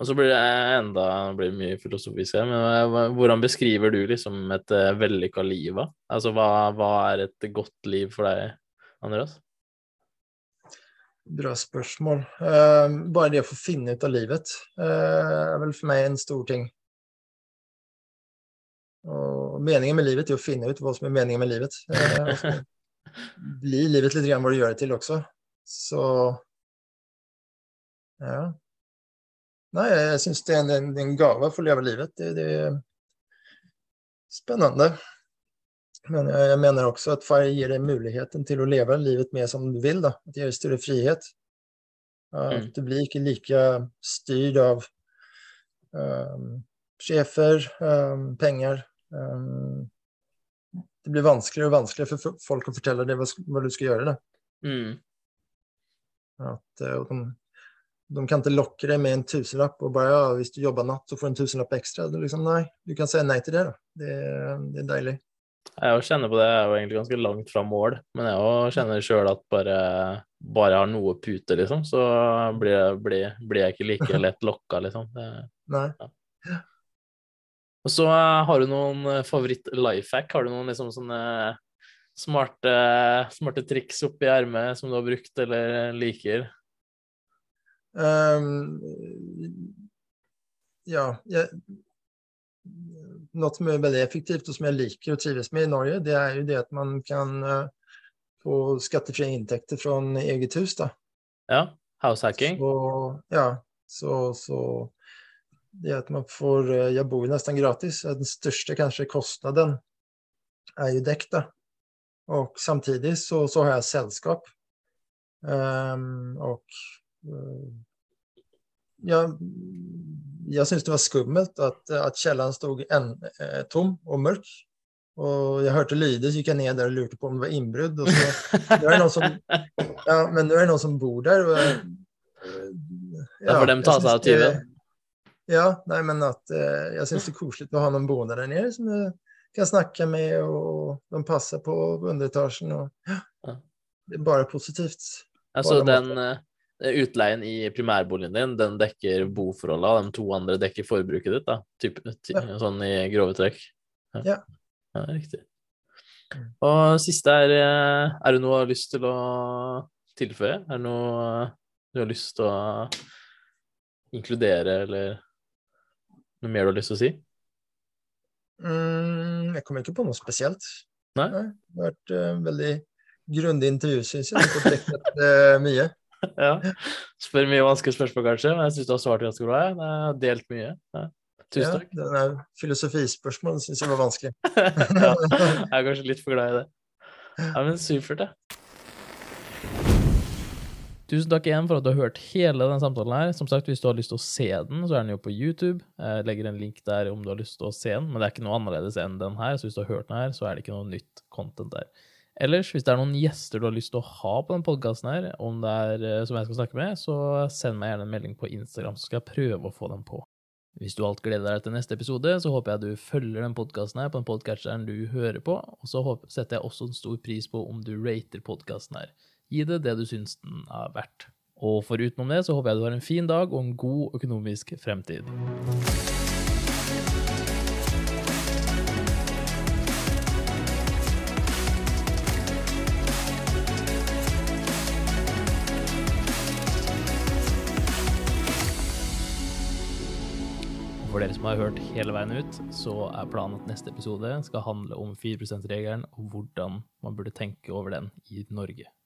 Og så blir det enda blir mye filosofisk her, men eh, hvordan beskriver du liksom et uh, vellykka liv? da? Altså, hva, hva er et godt liv for deg, Andreas? Bra spørsmål. Eh, Bare det å få finne ut av livet eh, er vel for meg en stor ting. Og meningen med livet er å finne ut hva som er meningen med livet. Eh, og blir livet litt grann hva du gjør det til også. Så ja. Nei, jeg syns det er en, en, en gave å leve livet. Det, det er spennende. Men jeg, mener også at far gir deg muligheten til å leve livet mer som du vil. Da. At det gir deg større frihet. At Mm. du blir ikke like styrt av um, sjefer, um, penger. Um, det blir vanskeligere og vanskeligere for folk å fortelle deg hva, hva du skal gjøre. Da. Mm. At, eh, de, de kan ikke lokke deg med en tusenlapp og bare ja, hvis du jobber natt, så får du en tusenlapp ekstra. Er liksom, nei, du kan si nei til det. Da. Det, det er deilig. Jeg kjenner på det, jeg er jo egentlig ganske langt fra mål, men jeg kjenner sjøl at bare, bare jeg har noe pute, liksom, så blir blir, blir jeg ikke like lett lokka, liksom. Det, Nei. Og så eh, har du noen eh, favoritt-lifehack? Har du noen liksom sånne smarte, smarte triks oppi ermet som du har brukt eller liker? Ehm, ja, jeg, Noe som er veldig effektivt og som jeg liker å trives med i Norge, det er jo det at man kan eh, få skattefrie inntekter fra eget hus. da. Ja, househacking? Så, ja, så, så det at att man får, Jeg jag bor jo nesten gratis, den største kanskje kostnaden er jo dekket. Og samtidig samtidigt så, så har jeg selskap. Um, och eh, jeg syntes det var skummelt at, at kjelleren stod en, eh, tom og mørk. Og jeg hørte lyder, så gikk jeg ned der og lurte på om det var så, det som, ja, men nå er det noen som bor der. Og, ja, Da får dem ta seg av tyven. Ja, nei, men at eh, jeg syns det er koselig å ha noen boende der nere som du kan snakke med og de passer på underetasjen. Og, Ja. Det er bare positivt. Altså, den eh, utleien i primærboligen din, den dekker boforholda, de to andre dekker forbruket ditt, da? Typ, ty, Ja. Sånn i grove trekk? Ja. ja riktig. Mm. Og siste er eh, Er det noe du har lyst til å tilføye? Er det noe du har lyst til å inkludere, eller noe mer du har lyst til å si? Mm, jeg kommer ikke på noe spesielt. Nei? Nei Det har vært uh, veldig grundig intervju syns jeg. Jag har fått dekket uh, mycket. Ja. Spør mye vanskelige spørsmål, kanskje, men jeg syns du har svart ganske bra. Jeg har delt mye. Ja. Tusen Ja, takk. den här filosofispörsmålen syns jeg var vanskelig. ja, jeg er kanskje litt for glad i det. Ja, men supert, det. Tusen takk igjen for at du har hørt hele denne samtalen her. Som sagt, hvis du har lyst til å se den, så er den jo på YouTube. Jeg legger en link der om du har lyst til å se den, men det er ikke noe annerledes enn den her, så hvis du har hørt den her, så er det ikke noe nytt content der. Ellers, hvis det er noen gjester du har lyst til å ha på denne podkasten her, er eh, som jeg skal snakke med, så send meg gjerne en melding på Instagram, så skal jeg prøve å få dem på. Hvis du alt gleder deg til neste episode, så håper jeg du følger den podkasten her på den podcasteren du hører på, og så setter jeg også en stor pris på om du rater podkasten her. Gi det det du syns den er verdt. Og forutenom det så håper jeg du har en fin dag og en god økonomisk fremtid. For dere som har hørt hele veien ut, så er planen at neste episode skal handle om 4 %-regelen og hvordan man burde tenke over den i Norge.